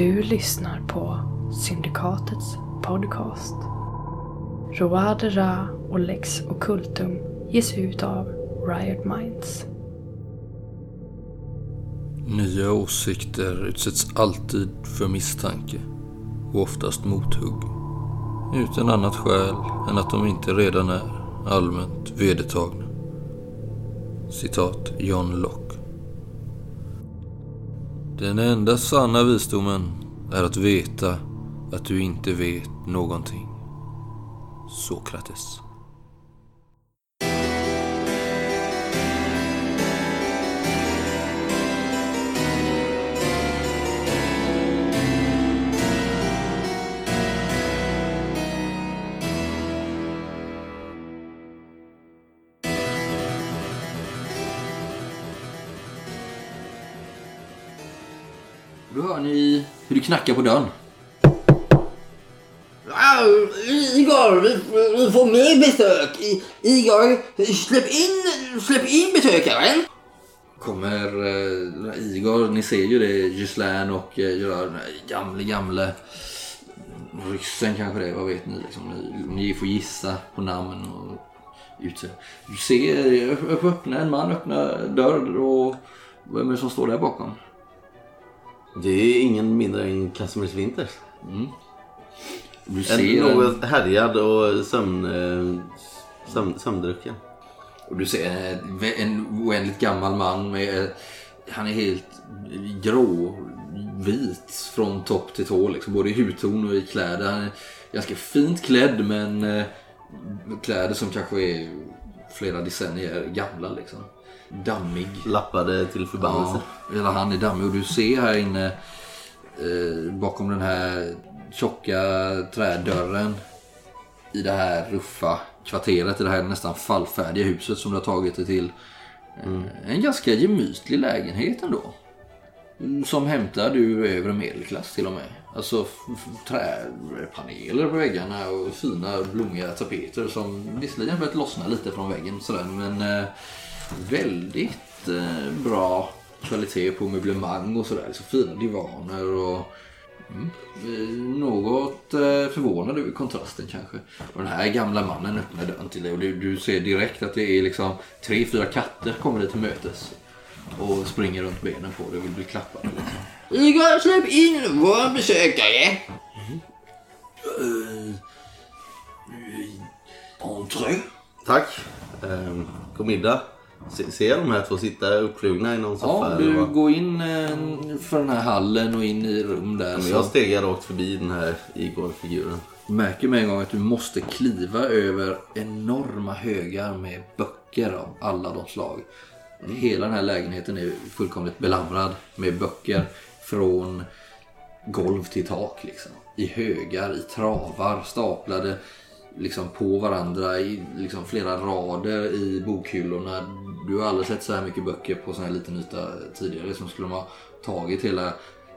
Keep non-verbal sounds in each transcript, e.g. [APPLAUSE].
Du lyssnar på Syndikatets podcast. Roade Ra och Lex Occultum ges ut av Riot Minds. Nya åsikter utsätts alltid för misstanke och oftast mothugg. Utan annat skäl än att de inte redan är allmänt vedertagna. Citat John Locke. Den enda sanna visdomen är att veta att du inte vet någonting. Sokrates. Hur det knackar på dörren. Igor, vi, vi får mer besök. I, Igor, släpp in, släpp in besökaren. Kommer eh, Igor, ni ser ju det, Gislaine och eh, Gerard, gamle, gamle ryssen kanske det vad vet ni? Liksom, ni, ni får gissa på namn och utseende. Du ser, eh, öppna, en man öppnar dörr och vem är det som står där bakom? Det är ingen mindre än Casimir Winters. Du En ser, något härjad och sömn, eh, sömn, sömndrucken. och du ser en, en oändligt gammal man med, han är helt grå, vit från topp till tå, liksom, både i hudton och i kläder. Han är ganska fint klädd men eh, kläder som kanske är flera decennier gamla. Liksom. Dammig. Lappade till förbannelse. Ja, hela han är dammig och du ser här inne eh, bakom den här tjocka trädörren i det här ruffa kvarteret, i det här nästan fallfärdiga huset som du har tagit dig till. Eh, En ganska gemytlig lägenhet ändå. Mm, Som hämtar du övre medelklass till och med. Alltså träpaneler på väggarna och fina blommiga tapeter som visserligen börjat lossna lite från väggen sådär men eh, väldigt eh, bra kvalitet på möblemang och sådär. Så fina divaner och mm, eh, något eh, förvånad över kontrasten kanske. Och den här gamla mannen öppnar dörren till dig och du, du ser direkt att det är liksom tre, fyra katter kommer dig till mötes. Och springer runt benen på dig och vill bli klappade. Liksom. Igor, släpp in vår besökare. Entré. Tack. Eh, god middag. Se, ser jag de här två sitta uppflugna i någon soffa? Ja, du går in eh, för den här hallen och in i rum där. Men jag stegar rakt förbi den här Igor-figuren. Märker med en gång att du måste kliva över enorma högar med böcker av alla de slag. Hela den här lägenheten är fullkomligt belamrad med böcker från golv till tak. Liksom. I högar, i travar, staplade liksom på varandra i liksom flera rader i bokhyllorna. Du har aldrig sett så här mycket böcker på sån här liten yta tidigare. Som skulle de ha tagit hela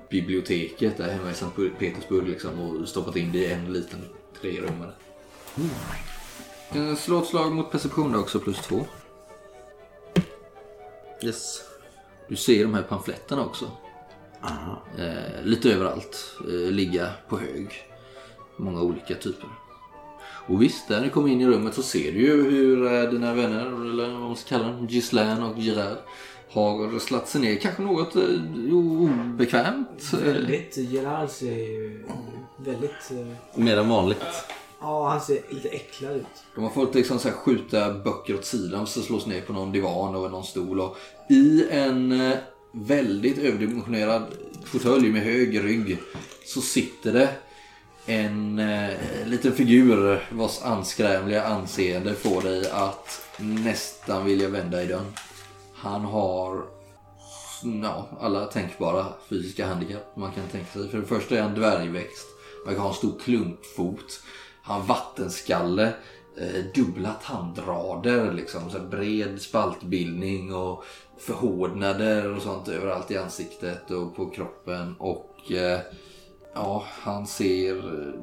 biblioteket där hemma i Sankt Petersburg liksom, och stoppat in det i en liten trerummare. Mm. Slå ett slag mot perception då också, plus två. Yes. Du ser de här pamfletterna också. Eh, lite överallt. Eh, ligga på hög. Många olika typer. Och visst, när ni kommer in i rummet så ser du ju hur eh, dina vänner, eller vad man ska kalla dem, Gislaine och Gerard har slagit sig ner. Kanske något eh, obekvämt. Eh, Väldigt, Gerard ser ju väldigt... Mer än vanligt. Ja, han ser lite äcklad ut. De har fått liksom så skjuta böcker åt sidan så slås ner på någon divan och någon stol. Och I en väldigt överdimensionerad fåtölj med hög rygg så sitter det en eh, liten figur vars anskrämliga anseende får dig att nästan vilja vända i dörren. Han har ja, alla tänkbara fysiska handikapp man kan tänka sig. För det första är han dvärgväxt. Man kan ha en stor klumpfot. Han har vattenskalle. Eh, dubbla tandrader, liksom, så bred spaltbildning och förhårdnader och sånt överallt i ansiktet och på kroppen. Och eh, ja, han ser eh,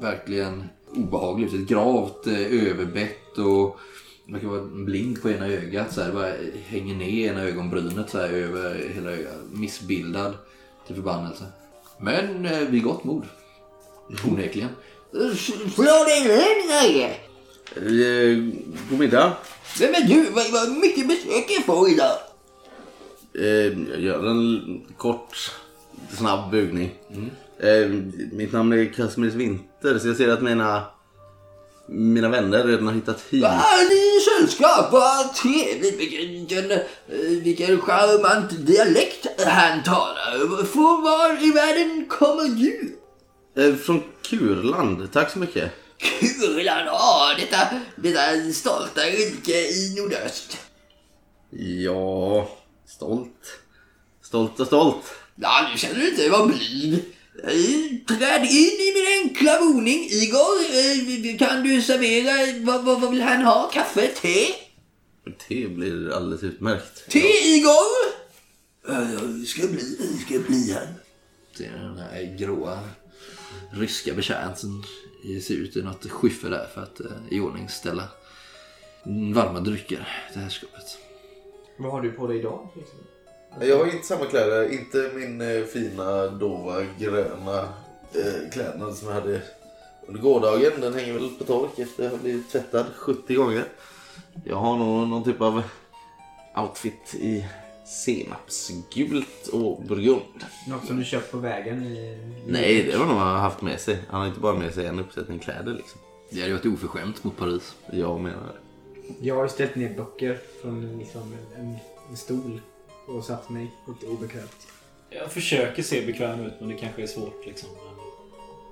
verkligen obehaglig ut. Ett gravt eh, överbett och det verkar vara blind på ena ögat. Så här, det bara hänger ner ena ögonbrynet så här, över hela ögat. Missbildad till förbannelse. Men eh, vid gott mod. Onekligen. Slå dig. Eh, god middag. Vem är du? Vad, vad mycket besök jag får idag. Eh, jag gör en kort, snabb bugning. Eh, mitt namn är Kasimirs Winter så jag ser att mina, mina vänner redan har hittat hit. Ah, ni sällskap, vad trevligt. Vilken, eh, vilken charmant dialekt han talar. Från var i världen kommer du? Eh, från Kurland, tack så mycket. Kurland, ah, detta, detta stolta rike i nordöst. Ja, stolt. Stolt och stolt. Ja, nu känner du inte var blyg. Träd in i min enkla boning. Igor, eh, kan du servera, vad, vad, vad vill han ha? Kaffe? Te? Det blir alldeles utmärkt. Te, Igor? Ja, det ska bli, ska bli han. Det är den här gråa ryska betjänten ser ut i något skyffel där för att eh, iordningställa varma drycker till herrskapet. Vad har du på dig idag? Jag har inte samma kläder. Inte min eh, fina, dova, gröna eh, klädnad som jag hade under gårdagen. Den hänger väl på tork efter att ha blivit tvättad 70 gånger. Jag har nog någon typ av outfit i senapsgult och burgund. Något som du köpt på vägen i... Nej, det var nog han har haft med sig. Han har inte bara med sig en uppsättning kläder liksom. Det hade ju varit oförskämt mot Paris. Jag menar det. Jag har ju ställt ner böcker från liksom en, en stol och satt mig lite obekvämt. Jag försöker se bekväm ut men det kanske är svårt liksom.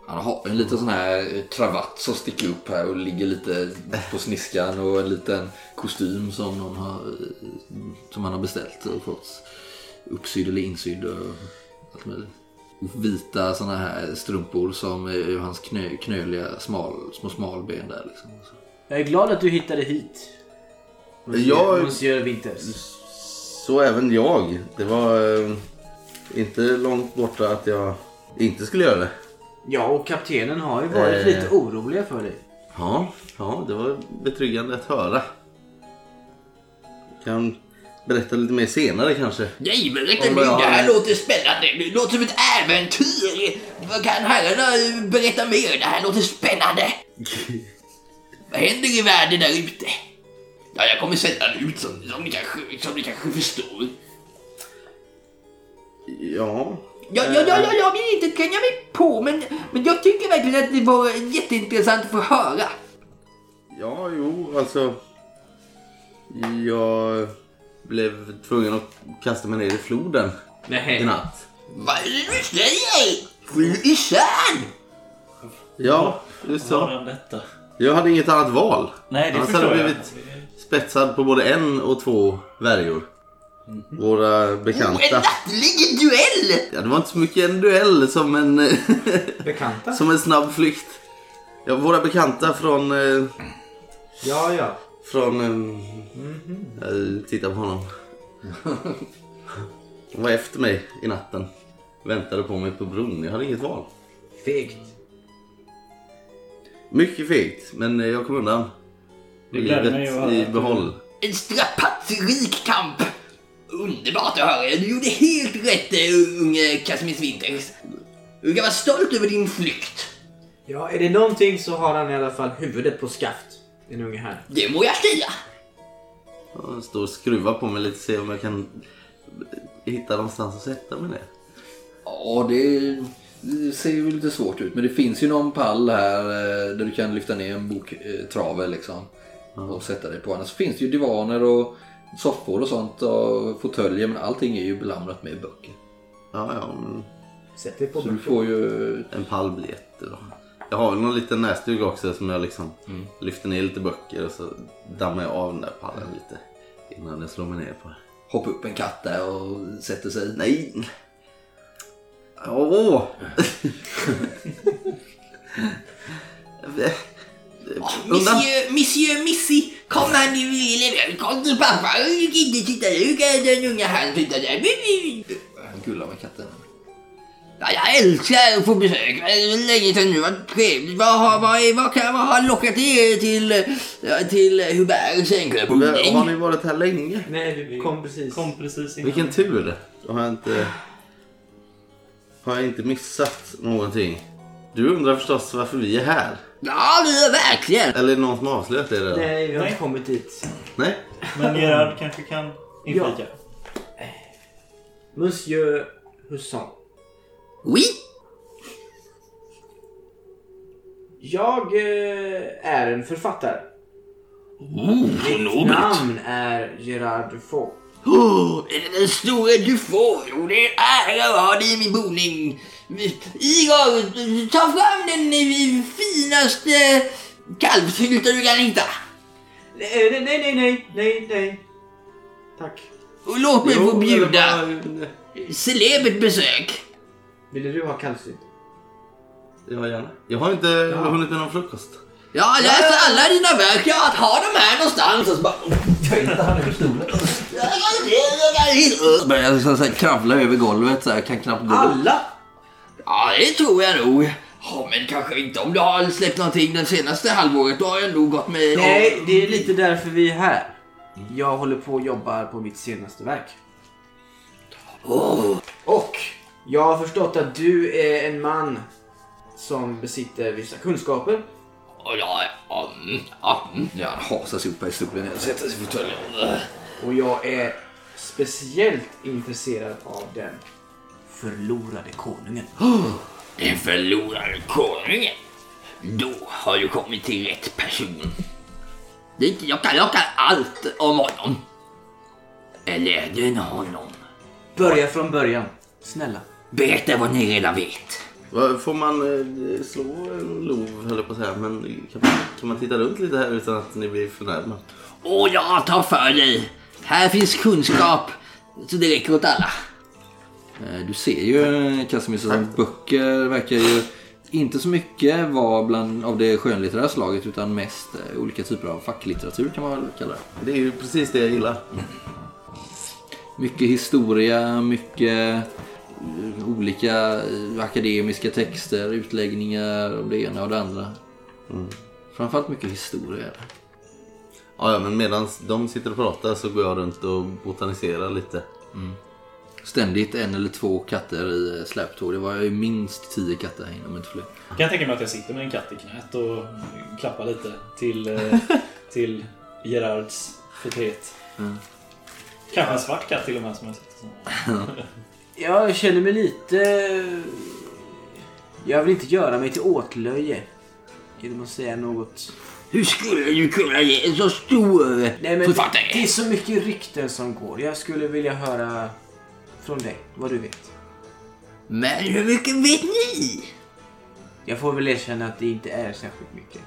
Han har en liten sån här kravatt som sticker upp här och ligger lite på sniskan och en liten kostym som, någon har, som han har beställt och fått uppsydd eller insydd och allt möjligt. Och vita såna här strumpor som är hans knö, knöliga smal, små smalben där liksom. Jag är glad att du hittade hit. Jag- Monsieur Winters. Så även jag. Det var eh, inte långt borta att jag inte skulle göra det. Ja, och kaptenen har ju varit Eh. lite oroliga för dig. Ja, ja, det var betryggande att höra. Kan berätta lite mer senare kanske. Nej, men Om jag det har- här låter spännande. Det låter som ett äventyr. Vad kan herrarna berätta mer? Det här låter spännande. [LAUGHS] Vad händer i världen där ute? Ja, jag kommer sällan ut som, som, ni, kanske, som ni kanske förstår. Ja, Ja, ja, ja, ja, jag vill inte tränga mig på, men, men jag tycker verkligen att det var jätteintressant att få höra. ja, jo, alltså. Jag blev tvungen att kasta mig ner i floden i Nej. natt. Vad är det du säger? Fru isär! Ja, den detta? Jag hade inget annat val. Nej, det Annars förstår hade jag blivit spetsad på både en och två värjor. Våra Oh, en bekanta. nattlig duell! Ja, det var inte så mycket en duell som en, [LAUGHS] Bekanta? som en snabb flykt. Ja, våra bekanta från... eh, Ja, ja. Från... Um, Jag tittar på honom. De var efter mig i natten. Väntade på mig på bron. Jag hade inget val. Fegt. Mycket fegt, men eh, jag kom undan. Det gläder mig att höra i behåll. En strapatsrik kamp! Underbart att höra. Du gjorde helt rätt, eh, unge Casimir Winters. Du kan vara stolt över din flykt. Ja, är det någonting så har han i alla fall huvudet på skaft. Den unge här. Det må jag säga. Jag står och skruvar på mig lite se om jag kan hitta någonstans att sätta mig ner. Ja, det det ser ju lite svårt ut. Men det finns ju någon pall här eh, där du kan lyfta ner en boktrave liksom. Och sätta dig på. Annars finns det ju divaner och soffor och sånt och fåtöljer. Men allting är ju belamrat med böcker. Ja, ja, men Sätt dig på Så du får ju... en pall blir jättebra. Jag har väl någon liten näsduk också som jag liksom lyfter ner lite böcker och så dammar jag av den där pallen lite. Innan jag slår mig ner på det. Hoppa upp en katt där och sätter sig. Nej! Åh! [LAUGHS] [LAUGHS] Undan! Monsieur, monsieur, Missy, kom här nu. Kom till pappa. Titta där. Du kan den unga han titta där. Han gullar med katten. Ja, jag älskar att få besök. Det är länge sedan nu. Vad trevligt. Vad har, vad, vad, kan, vad har lockat er till, till Huberts enkla Har ni varit här länge? Nej, du kom precis. Kom precis innan. Vilken tur! Då har jag inte... Har har jag inte missat någonting? Du undrar förstås varför vi är här? Ja, det är verkligen. Eller är det någon som har avslöjat det redan? Nej, vi har inte kommit dit. Nej? Men Gerard kanske kan inflika. Monsieur Husson. Oui. Jag eh, är en författare. Oh, Mitt nobelt. namn är Gerard Dufault. Oh, är det den store Dufault? Jo, det är en ära att ha dig i min boning. Igor, ta fram den eh, finaste kalvsylta du kan hitta. Nej, nej, nej, nej, nej, nej. Tack. Och låt mig få bjuda celebert besök. Ville du ha kallsynt? Ja, gärna. Jag har inte hunnit med någon frukost. Jag har läst alla dina verk. Jag har dem här någonstans. Och så bara... Tvätta han över stolen. Börjar kravla över golvet. Så här, kan knappt gå. Alla? Ja, det tror jag nog. Ja, men kanske inte om du har släppt någonting det senaste halvåret. Då har jag nog gått med... Nej, det är lite därför vi är här. Jag håller på och jobbar på mitt senaste verk. Och jag har förstått att du är en man som besitter vissa kunskaper. Ja, ja, ja, mm, ja, mm. ja, han hasar sig upp i stolen och sätter sig i fåtöljen. Och jag är speciellt intresserad av den förlorade konungen. Den förlorade konungen. Då har du kommit till rätt person. Det är inte- Jag kan, jag kan allt om honom. Eller är det en honom? Börja från början. Snälla. Berätta vad ni redan vet. Får man eh, slå en lov, höll jag på att säga. Men kan man, kan man titta runt lite här utan att ni blir förnärmade? Åh, jag tar för dig. Här finns kunskap så det räcker åt alla. Eh, Du ser ju Casimir att böcker verkar ju inte så mycket vara bland av det skönlitterära slaget utan mest eh, olika typer av facklitteratur kan man väl kalla det. Det är ju precis det jag gillar. Mycket historia, mycket eh, olika akademiska texter, utläggningar om det ena och det andra. Framförallt mycket historia. Ja, ja, men medan de sitter och pratar så går jag runt och botaniserar lite. Ständigt en eller två katter i eh, släptåg. Det var ju minst tio katter här inne om inte fler. Jag kan tänka mig att jag sitter med en katt i knät och klappar lite till, eh, [LAUGHS] till Gerards förtret. Kanske en svart katt till och med som jag sett. [LAUGHS] Jag känner mig lite... Jag vill inte göra mig till åtlöje. Genom att säga något... Hur skulle du kunna ge en så stor Nej, men författare? det är så mycket rykten som går. Jag skulle vilja höra från dig vad du vet. Men hur mycket vet ni? Jag får väl erkänna att det inte är särskilt mycket.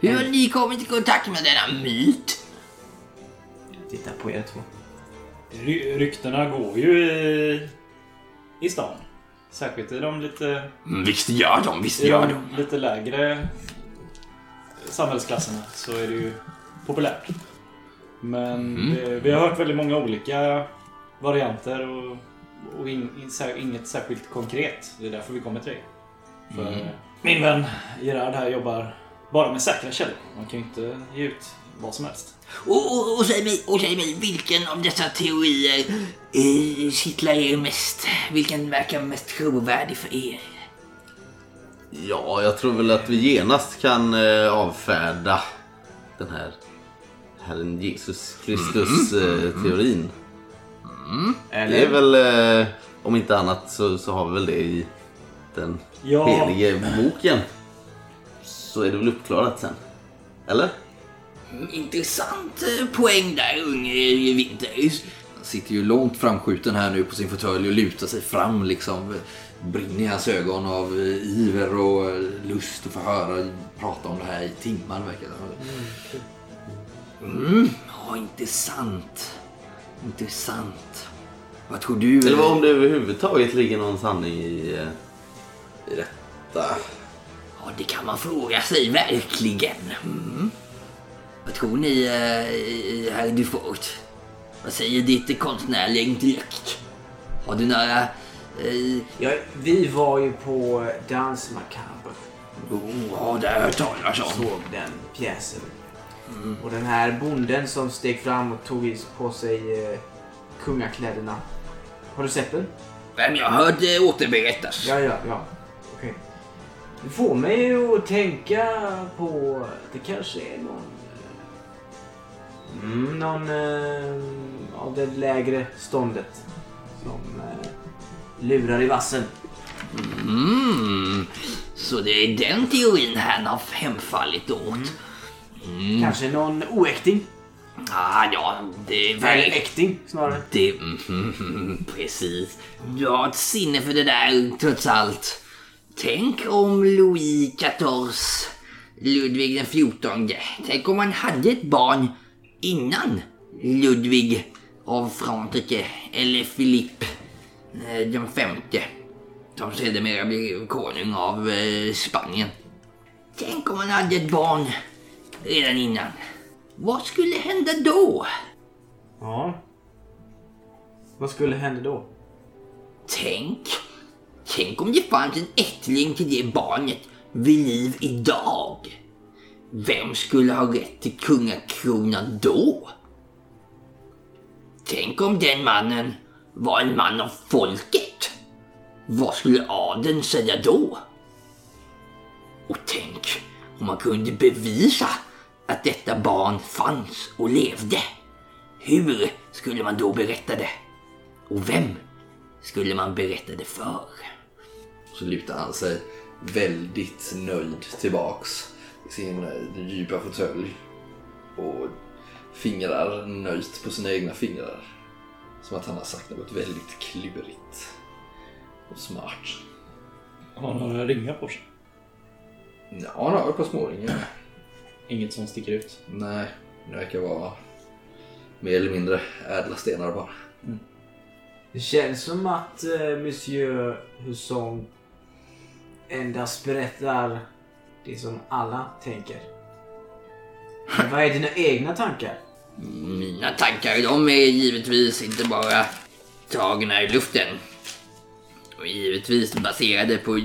Hur har ni kommit i kontakt med denna myt? Titta på er två. Ry- ryktena går ju i, i stan. Särskilt i de lite, Mm, Visst gör de, visst i gör de de. lite lägre samhällsklasserna så är det ju populärt. Men det, vi har hört väldigt många olika varianter och, och in, in, inget särskilt konkret. Det är därför vi kommer till dig. För eh, min vän Gerard här jobbar bara med säkra källor. Man kan ju inte ge ut vad som helst. Och, och, och, säg mig, och säg mig, vilken av dessa teorier eh, kittlar er mest? Vilken verkar mest trovärdig för er? Ja, jag tror väl att vi genast kan eh, avfärda den här Herren Jesus Kristus-teorin. Det är Eller? väl, eh, om inte annat så, så har vi väl det i den Ja. helige boken. Så är det väl uppklarat sen. Eller? Mm, Intressant eh, poäng där, unge Winters. Han sitter ju långt framskjuten här nu på sin fåtölj och lutar sig fram liksom. Brinner i hans ögon av eh, iver och lust att få höra prata om det här i timmar verkar det. Mm, ja, intressant. Intressant. Vad tror du? Eller vad om det överhuvudtaget ligger någon sanning i, eh, i detta? Ja, det kan man fråga sig verkligen. Mm. Vad tror ni, eh, herr Dufort? Vad säger ditt konstnärliga intellekt? Har du några... Eh, Ja, vi var ju på Dans Macabre. oh, ja, det har jag hört talas om. Såg den pjäsen. Och den här bonden som steg fram och tog på sig eh, kungakläderna. Har du sett den? Vem jag hört det återberättas. Ja, ja, ja. Okej. Du får mig att tänka på att det kanske är någon... eh, Mm, någon eh, av det lägre ståndet som eh, lurar i vassen. Mm. Så det är den teorin han har hemfallit åt. Kanske någon oäkting. Ah, ja, det är väl... äkting snarare. Det... mhm, [LAUGHS] precis. Du har ett sinne för det där trots allt. Tänk om Louis XIV, Ludvig den XIV, tänk om han hade ett barn innan Ludvig av Frankrike eller Philippe eh, den femte som sedermera blev konung av eh, Spanien. Tänk om han hade ett barn redan innan. Vad skulle hända då? Ja. Vad skulle hända då? Tänk, tänk om det fanns en ättling till det barnet vid liv idag. Vem skulle ha rätt till kungakronan då? Tänk om den mannen var en man av folket. Vad skulle adeln säga då? Och tänk om man kunde bevisa att detta barn fanns och levde. Hur skulle man då berätta det? Och vem skulle man berätta det för? Så lutar han sig väldigt nöjd tillbaks i sin eh, djupa fåtölj. Och fingrar nöjt på sina egna fingrar. Som att han har sagt något väldigt klurigt. Och smart. Har han några ringar på sig? Ja, han har ett par småringar. Inget som sticker ut. Nej, det verkar vara mer eller mindre ädla stenar bara. Det känns som att eh, Monsieur Husson endast berättar det som alla tänker. Men vad är dina egna tankar? Mina tankar de är givetvis inte bara tagna i luften. Och givetvis baserade på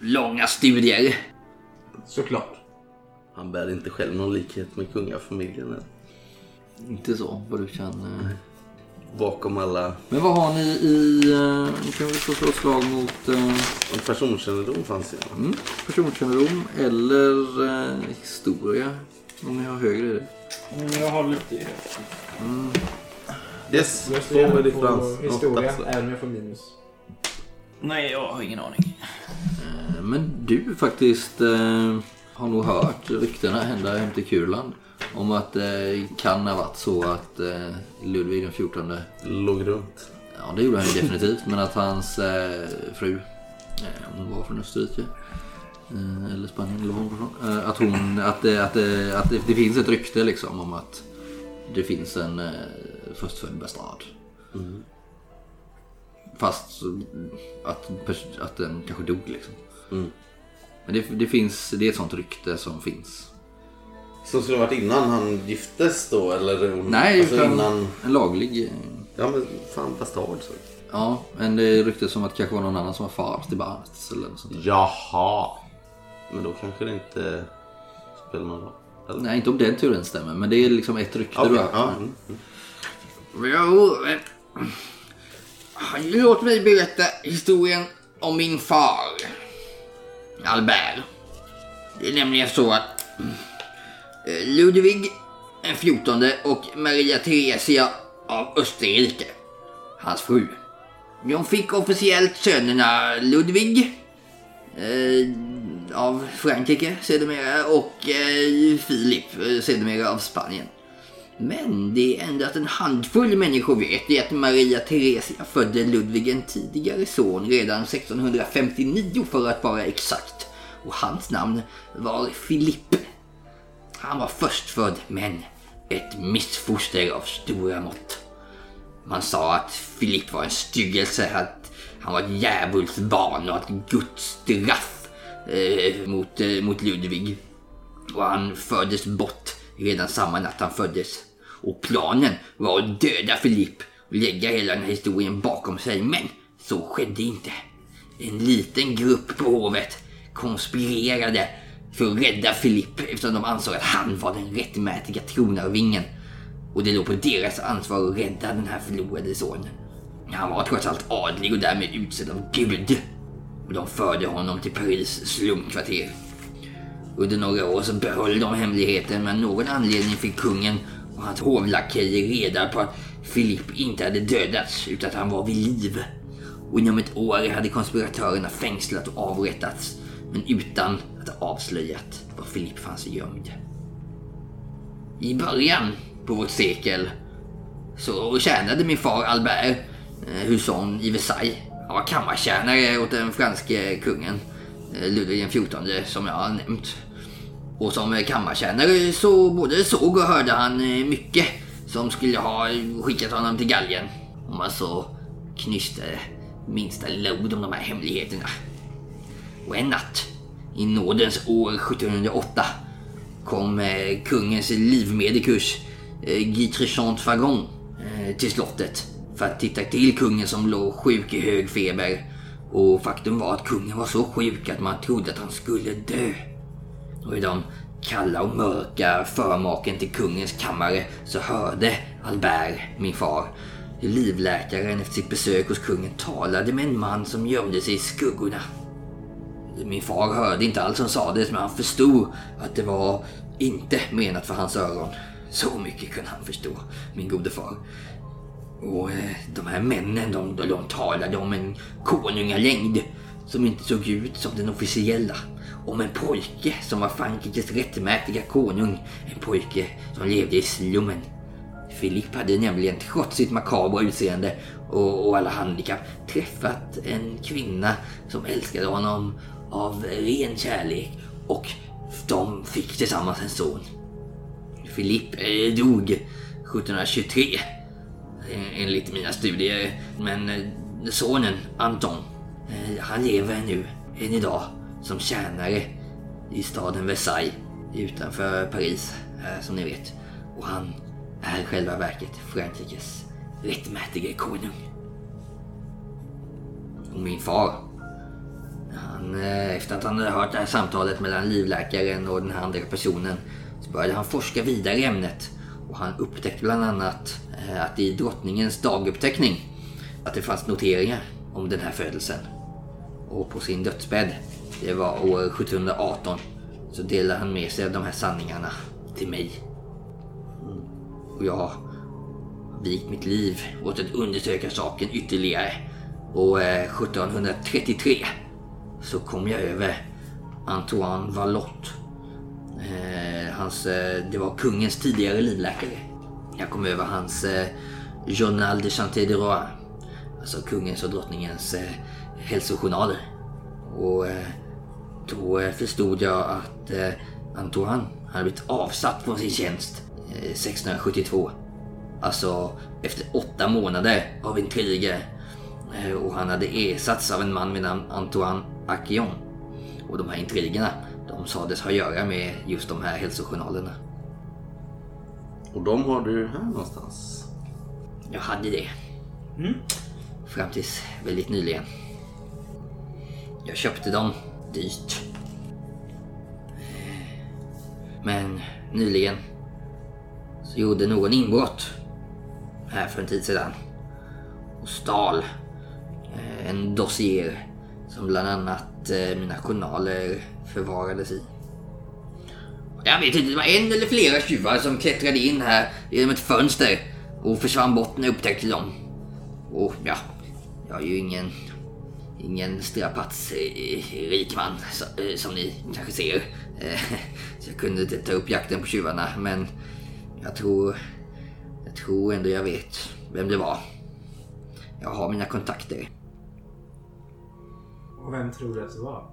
långa studier. Såklart. Han bär inte själv någon likhet med kungafamiljen. eller? Inte så vad du kan... eh. Bakom alla Men vad har ni i... eh, Nu kan vi få slå ett slag mot eh, en personkännedom fanns ju. mm, personkännedom eller eh, historia. Om ni har högre i det. Mm, Jag har lite i det. Yes, Jag två med differens. historia, även om jag får minus. Nej, jag har ingen aning. Men du faktiskt eh, har nog hört ryktena ända hem till Kurland. Om att det kan ha varit så att eh, Ludvig den 14 Låg runt. Ja, det gjorde han ju definitivt. Men att hans eh, fru, eh, hon var från Österrike. Eh, eller Spanien eller var. Eh, att, hon, att, det, att, det, att det, det finns ett rykte liksom om att det finns en eh, förstfödd bastard. Fast så- att, att den kanske dog liksom. Mm. Men det, det finns, det är ett sånt rykte som finns. Som skulle ha varit innan han giftes då eller? Nej, alltså utan innan... en laglig... eh, Ja men fan bastard så. Ja, men det är rykte som att det kanske var någon annan som var far till barnet. Eller något sånt där. Jaha. Men då kanske det inte spelar någon roll. Eller? Nej, inte om den teorin stämmer, men det är liksom ett rykte Okej, du har. ja. mm. Jo, eh, låt mig berätta historien om min far, Albert. Det är nämligen så att eh, Ludvig den 14 och Maria Theresia av Österrike, hans fru. De fick officiellt sönerna Ludvig eh, av Frankrike sedermera och eh, Filip eh, sedermera av Spanien. Men det är endast en handfull människor vet är att Maria Theresia födde Ludvig en tidigare son redan 1659 för att vara exakt. Och hans namn var Philippe. Han var förstfödd men ett missfoster av stora mått. Man sa att Philippe var en styggelse, att han var ett djävulsbarn och att Guds straff eh, mot, eh, mot Ludvig. Och han fördes bort redan samma natt han föddes. Och planen var att döda Filipp och lägga hela den här historien bakom sig. Men så skedde inte. En liten grupp på hovet konspirerade för att rädda Filipp eftersom de ansåg att han var den rättmätiga tronarvingen. Och det låg på deras ansvar att rädda den här förlorade sonen. Han var trots allt adlig och därmed utsedd av Gud. Och de förde honom till Paris slumkvarter. Under några år så behöll de hemligheten men av någon anledning fick kungen och hans hovlakejer reda på att Philippe inte hade dödats utan att han var vid liv. Och inom ett år hade konspiratörerna fängslat och avrättats men utan att ha avslöjat var Philippe fanns gömd. I början på vårt sekel så tjänade min far Albert eh, i Versailles. Han var kammartjänare åt den franske kungen eh, Ludvig XIV som jag har nämnt. Och som kammartjänare så både såg och hörde han eh, mycket som skulle ha skickat honom till galgen. Om man så knyste minsta lod om de här hemligheterna. Och en natt i nådens år 1708 kom eh, kungens livmedikus eh, Guitrichant Guy Fagon till slottet för att titta till kungen som låg sjuk i hög feber. Och faktum var att kungen var så sjuk att man trodde att han skulle dö. Och i de kalla och mörka förmaken till kungens kammare så hörde Albert, min far, hur livläkaren efter sitt besök hos kungen talade med en man som gömde sig i skuggorna. Min far hörde inte allt som sades men han förstod att det var inte menat för hans öron. Så mycket kunde han förstå, min gode far. Och eh, de här männen de, de talade om en konungalängd som inte såg ut som den officiella. Om en pojke som var Frankrikes rättmätiga konung. En pojke som levde i slummen. Philip hade nämligen trots sitt makabra utseende och, och alla handikapp träffat en kvinna som älskade honom av ren kärlek och de fick tillsammans en son. Philip eh, dog 1723 enligt mina studier. Men eh, sonen Anton, eh, han lever nu än idag som tjänare i staden Versailles utanför Paris, eh, som ni vet. Och han är i själva verket Frankrikes rättmätige konung. Och min far, han, eh, efter att han hade hört det här samtalet mellan livläkaren och den här andra personen så började han forska vidare i ämnet. Och han upptäckte bland annat eh, att i drottningens daguppteckning att det fanns noteringar om den här födelsen. Och på sin dödsbädd, det var år 1718, så delade han med sig av de här sanningarna till mig. Och jag har vikt mitt liv åt att undersöka saken ytterligare. Och eh, 1733 så kom jag över Antoine Valotte. Eh, hans, eh, det var kungens tidigare livläkare. Jag kom över hans eh, Journal de Chanté de Roi. Alltså kungens och drottningens eh, hälsojournaler. Och eh, då eh, förstod jag att eh, Antoine hade blivit avsatt från sin tjänst eh, 1672. Alltså efter åtta månader av intriger. Eh, Och han hade ersatts av en man vid namn Antoine Akion. Och de här intrigerna, de sades ha att göra med just de här hälsojournalerna. Och de har du här någonstans. Jag hade det. Fram tills väldigt nyligen. Jag köpte dem dyrt. Men nyligen så gjorde någon inbrott här för en tid sedan och stal eh, en dossier som bland annat eh, mina journaler förvarades i. Jag vet inte, det var en eller flera tjuvar som klättrade in här genom ett fönster och försvann bort när jag upptäckte dem. Och ja, jag är ju ingen, ingen strapatsrik man eh, som ni kanske ser. Eh, [LAUGHS] Så jag kunde inte ta upp jakten på tjuvarna men jag tror, jag tror ändå jag vet vem det var. Jag har mina kontakter. Och vem tror du att det var?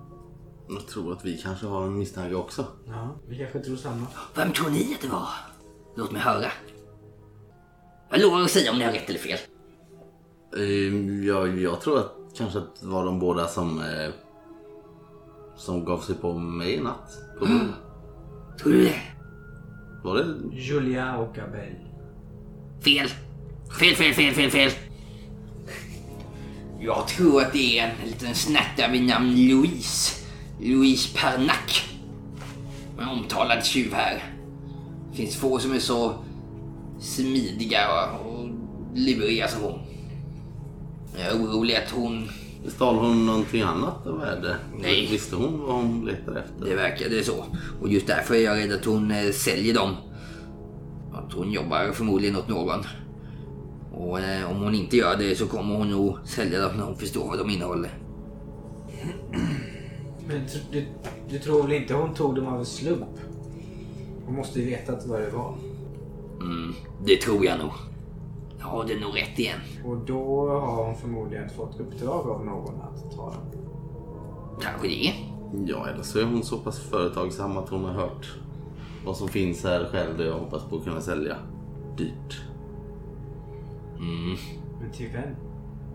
Jag tror att vi kanske har en misstanke också. Ja, vi kanske tror samma. Vem tror ni att det var? Låt mig höra. Jag lovar att säga om ni har rätt eller fel. Jag, jag tror att kanske att det var de båda som, eh, som gav sig på mig i natt. På det? Var det? Julia och Abel. Fel. Fel, fel, fel, fel, fel. Jag tror att det är en liten snatta vid namn Louise. Louise Pernac. En omtalad tjuv här. Det finns få som är så smidiga och, och luriga som hon. Jag är orolig att hon... Stal hon någonting annat av värde? Nej. Visste hon vad hon letade efter? Det verkade så. Och just därför är jag rädd att hon eh, säljer dem. Att hon jobbar förmodligen åt någon. Och eh, om hon inte gör det så kommer hon nog sälja dem när hon förstår vad de innehåller. [CLEARS THROAT] Men tr- du, du tror väl inte hon tog dem av en slump? Hon måste ju vetat vad det var. Mm, det tror jag nog. Jag har det nog rätt igen. Och då har hon förmodligen fått uppdrag av någon att ta dem. Kanske det. Ja, eller så är hon så pass företagsam att hon har hört vad som finns här själv och jag hoppas på att kunna sälja dyrt. Mm. Men till vem?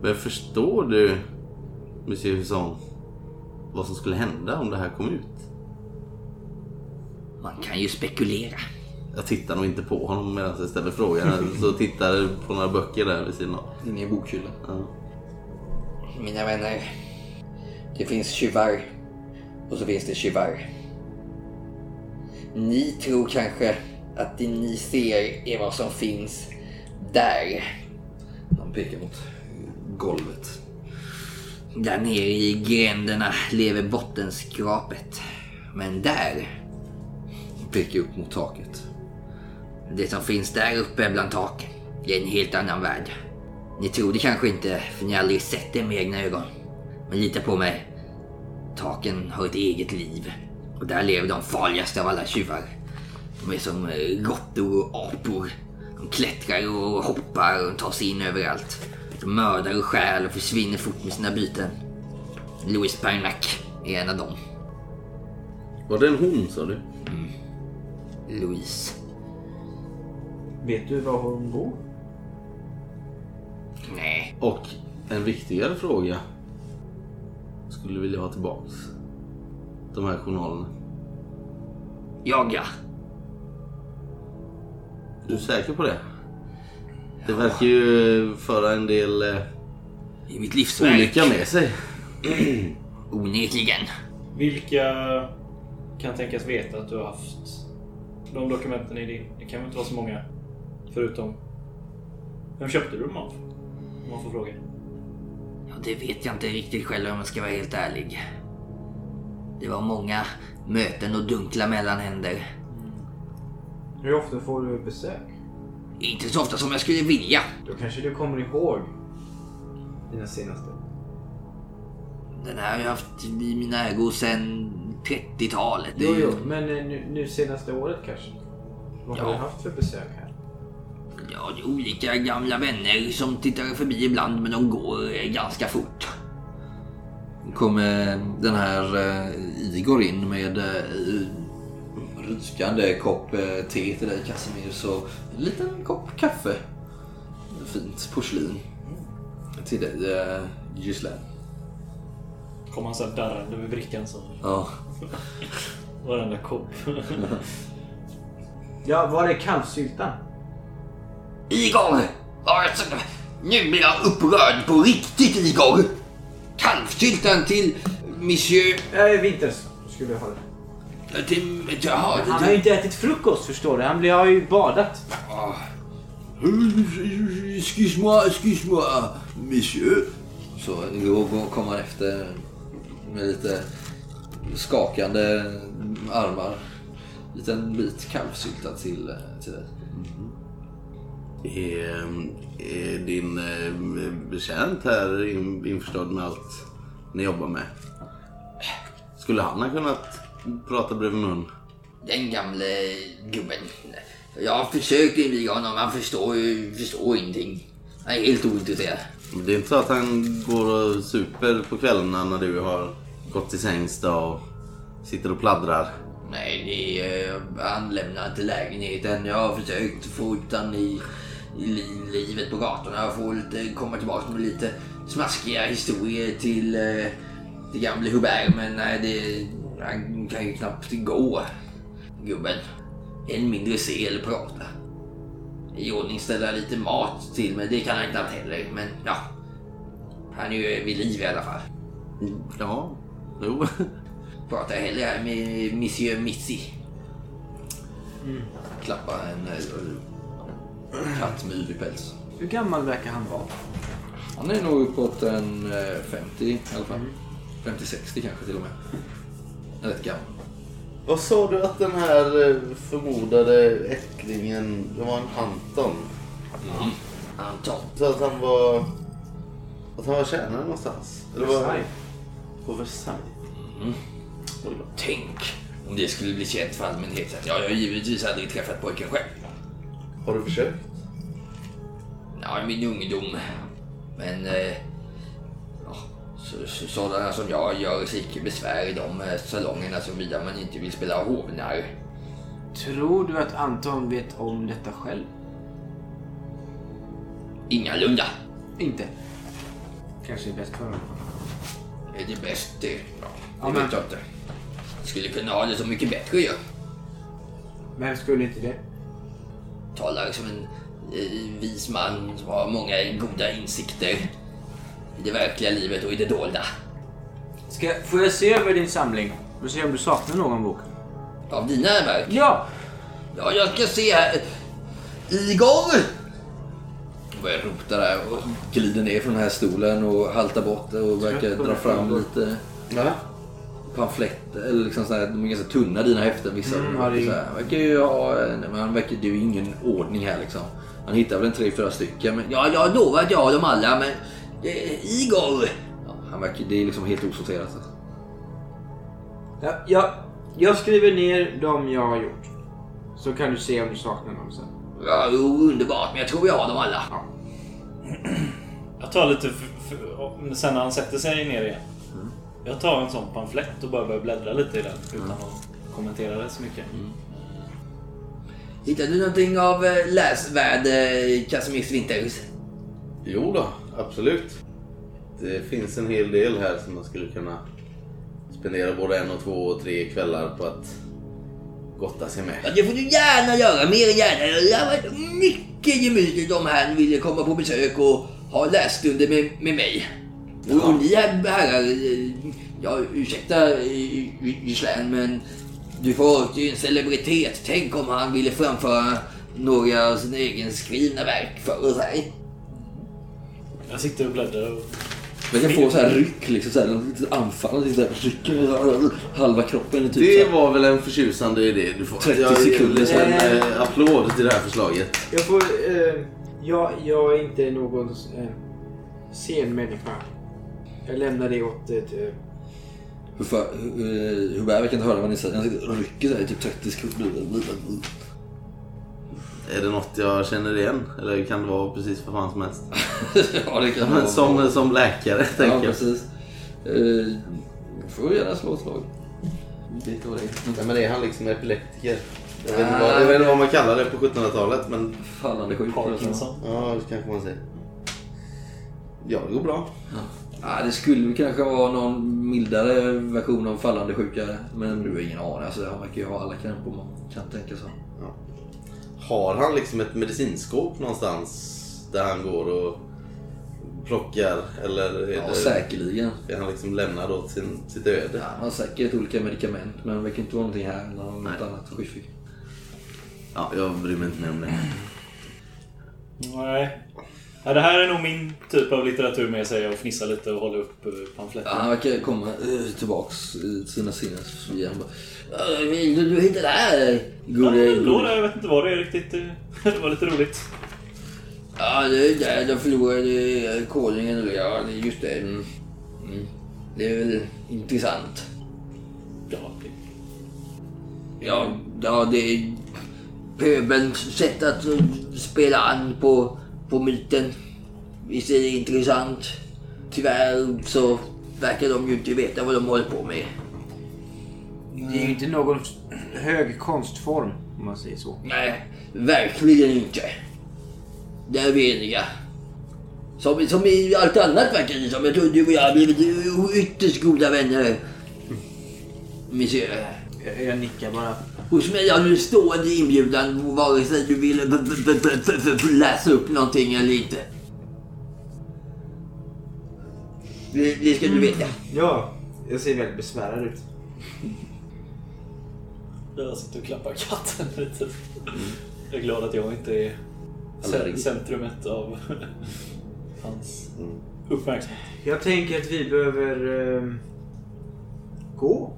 Men förstår du, Monsieur Husson, vad som skulle hända om det här kom ut? Man kan ju spekulera. Jag tittar nog inte på honom medan jag ställer frågan. Så tittar på några böcker där vid sidan av. Inne i bokhyllan. Ja. Mina vänner. Det finns tjuvar. Och så finns det tjuvar. Ni tror kanske att det ni ser är vad som finns där. Han pekar mot golvet. Där nere i gränderna lever bottenskrapet. Men där, Pekar upp mot taket. Det som finns där uppe bland taken, är en helt annan värld. Ni tror det kanske inte, för ni har aldrig sett det med egna ögon. Men lita på mig. Taken har ett eget liv. Och där lever de farligaste av alla tjuvar. De är som eh, råttor och apor. De klättrar och hoppar och tar sig in överallt. De mördar och stjäl och försvinner fort med sina byten. Louis Parnac är en av dem. Var det en hon sa du? Louise. Vet du var hon bor? Nej. Och en viktigare fråga. Skulle du vilja ha tillbaks de här journalerna? Jag ja. Är du säker på det? Det verkar ju föra en del eh, är mitt livsverk. olycka med sig. [CLEARS THROAT] Onekligen. Vilka kan tänkas veta att du har haft de dokumenten i din? Det kan väl inte vara så många? Förutom... Vem köpte du dem av? Om man får fråga. Ja, det vet jag inte riktigt själv om jag ska vara helt ärlig. Det var många möten och dunkla mellanhänder. Hur ofta får du besök? Inte så ofta som jag skulle vilja. Då kanske du kommer ihåg dina senaste. Den här har jag haft i mina ägor sedan 30-talet. Det är Jo, jo, men eh, nu, nu senaste året kanske? Vad har Ja. du haft för besök här? Ja, olika gamla vänner som tittar förbi ibland, men de går eh, ganska fort. Kommer den här eh, Igor in med eh, rykande kopp te till dig Casimir så en liten kopp kaffe. Fint porslin. Till dig Gislaine. Kom han såhär darrande med brickan så. Ja. [LAUGHS] Varenda kopp. [LAUGHS] Ja, var är kalvsyltan? Igor! Alltså, nu blir jag upprörd på riktigt, Igor! Kalvsyltan till Monsieur... Äh, Winters skulle jag ha det. Till, jaha, Han har ju inte ätit frukost förstår du. Han blir- har ju badat. Excuse-moi, excuse-moi, monsieur. Så går, kommer efter med lite skakande armar. Liten bit kalvsylta till, eh, till dig. Är, är din eh, betjänt här in, införstådd med allt ni jobbar med? Skulle han ha kunnat prata bredvid mun? Den gamle gubben. Jag har försökt inviga honom, han förstår ju förstår ingenting. Han är helt ointresserad. Men Det är inte så att han går och super på kvällarna när du har gått till sängs då och sitter och pladdrar? Nej, det är, eh, han lämnar inte lägenheten. Jag har försökt få ut han i, i livet på gatorna. Jag får lite, komma tillbaka med lite smaskiga historier till, eh, till gamle Hubert. Men nej, det, han kan ju knappt gå, gubben. Än mindre se eller prata. I ordning ställa lite mat till mig, det kan han knappt heller. Men ja, han är ju vid liv i alla fall. Ja, jo. [LAUGHS] Pratar hellre här med Monsieur Mitzi. Klappa en katt med yvig päls. Hur gammal verkar han vara? Han är nog uppåt en eh, 50 i alla fall. 50-60 kanske till och med. Rätt gammal. Vad sa du att den här eh, förmodade ättlingen, det var en Anton? Anton. Så att han var... Att han var tjänare någonstans? Eller var- Versailles. På Versailles? Oj då. Tänk om det skulle bli känt för allmänheten. Jag har givetvis aldrig träffat pojken själv. Har du försökt? Ja, i min ungdom. Men... Eh, ja, så, så, sådana som jag gör sig icke besvär i de eh, salongerna såvida man inte vill spela hovnarr. Tror du att Anton vet om detta själv? Ingalunda. Inte. Kanske är bäst för honom. Är det bäst det? Ja, det vet jag inte. Skulle kunna ha det så mycket bättre ju. Vem skulle inte det? Talar som en eh, vis man som har många goda insikter. I det verkliga livet och i det dolda. Ska, får jag se över din samling? Och se om du saknar någon bok? Av dina verk? Ja! Ja, jag ska se här. Igor! Börjar rota där och glider ner från den här stolen och haltar bort och verkar dra fram lite Ja. Pamfletter. Eller liksom så här, de är ganska tunna dina häften vissa. Mm, ja, så här, verkar ju ha, nej, men han verkar, det är ju ingen ordning här liksom. Han hittar väl en tre, fyra stycken men Ja, jag lovar att jag har dem alla, men... Eh, Igor! ja, han verkar, det är liksom helt osorterat. Alltså. ja jag, jag skriver ner de jag har gjort. Så kan du se om du saknar någon sen. Ja, jo, underbart, men jag tror jag har dem alla. Jag tar lite sen när han sätter sig ner igen. Jag tar en sån pamflett och bara börjar bläddra lite i den utan att kommentera det så mycket. Hittade du någonting av eh, läsvärd Casimirs Winters? Jo då, absolut. Det finns en hel del här som man skulle kunna spendera både en och två och tre kvällar på att gotta sig Ja, med. det får du gärna göra, mer än gärna. Det har varit mycket gemytligt om han ville komma på besök och ha lässtunder med, med mig. Och, och ni herrar, ja ursäkta Gislaine men du får ju en celebritet. Tänk om han ville framföra några av sina egenskrivna verk för sig. Jag sitter och bläddrar och... Man kan få så här ryck, liksom så här, anfall, liksom rycker halva kroppen. Typ Det var väl en förtjusande idé du får. 30 Jag ger sekunder en sen. eh, applåd till det här förslaget. Jag får... Eh, jag, jag är inte någon eh, scenmänniska. Jag lämnar det åt ett... Eh, Hur, fa- hur, hur Hubert kan inte höra vad ni säger. Han sitter och rycker här i typ 30 sekunder. Är det något jag känner igen? Eller kan det vara precis vad fan som helst? [LAUGHS] ja, det kan Men som, som läkare Ja, tänker jag. precis. Uh, får gärna slå ett slag. Det men är han liksom epileptiker? Jag vet, inte vad, jag vet inte vad man kallar det på 1700-talet men Fallande sjuk. Parkinson. ja, det kanske man säger. Ja, det går bra. Ja, det skulle kanske vara någon mildare version av fallande sjuka. Men du har ingen aning. Alltså, han verkar ju ha alla krämpor man kan tänka sig. Har han liksom ett medicinskåp någonstans där han går och plockar? Eller är, Ja, det, säkerligen. är han liksom lämnad åt sin, sitt öde? Ja, han har säkert olika medicament men det verkar inte vara någonting här eller något Nej. annat skyffigt. Ja, jag bryr mig inte mer om det. Nej. Ja, det här är nog min typ av litteratur med sig och fnissa lite och hålla upp eh, pamfletten. Ja, han verkar komma eh, tillbaks i sina. Ja, vill du, du hittade det här? Ja, Gode, ändå, jag vet inte vad det är riktigt. eh, [LAUGHS] Det var lite roligt. Ja, det är där de förlorade konungen. eller Ja, just det. Mm. Mm. Det är väl intressant. Ja, det- Ja, ja det är pöbelns sätt att eh, spela an på, på myten. Visst är det intressant. Tyvärr så verkar de ju inte veta vad de håller på med. det är ju inte någon hög konstform om man säger så. Nej, verkligen inte. Där är vi eniga. Som, som i allt annat verkar det som. Jag tror du och jag har blivit ytterst goda vänner. Monsieur. Jag, jag nickar bara. Hos mig har du stående inbjudan vare sig du vill läsa upp någonting eller inte. Det, det ska du veta. Ja, jag ser väldigt besvärad ut. Jag sitter och klappar katten lite. Jag är glad att jag inte är centrumet av [LAUGHS] hans uppmärksamhet. Jag tänker att vi behöver eh, gå.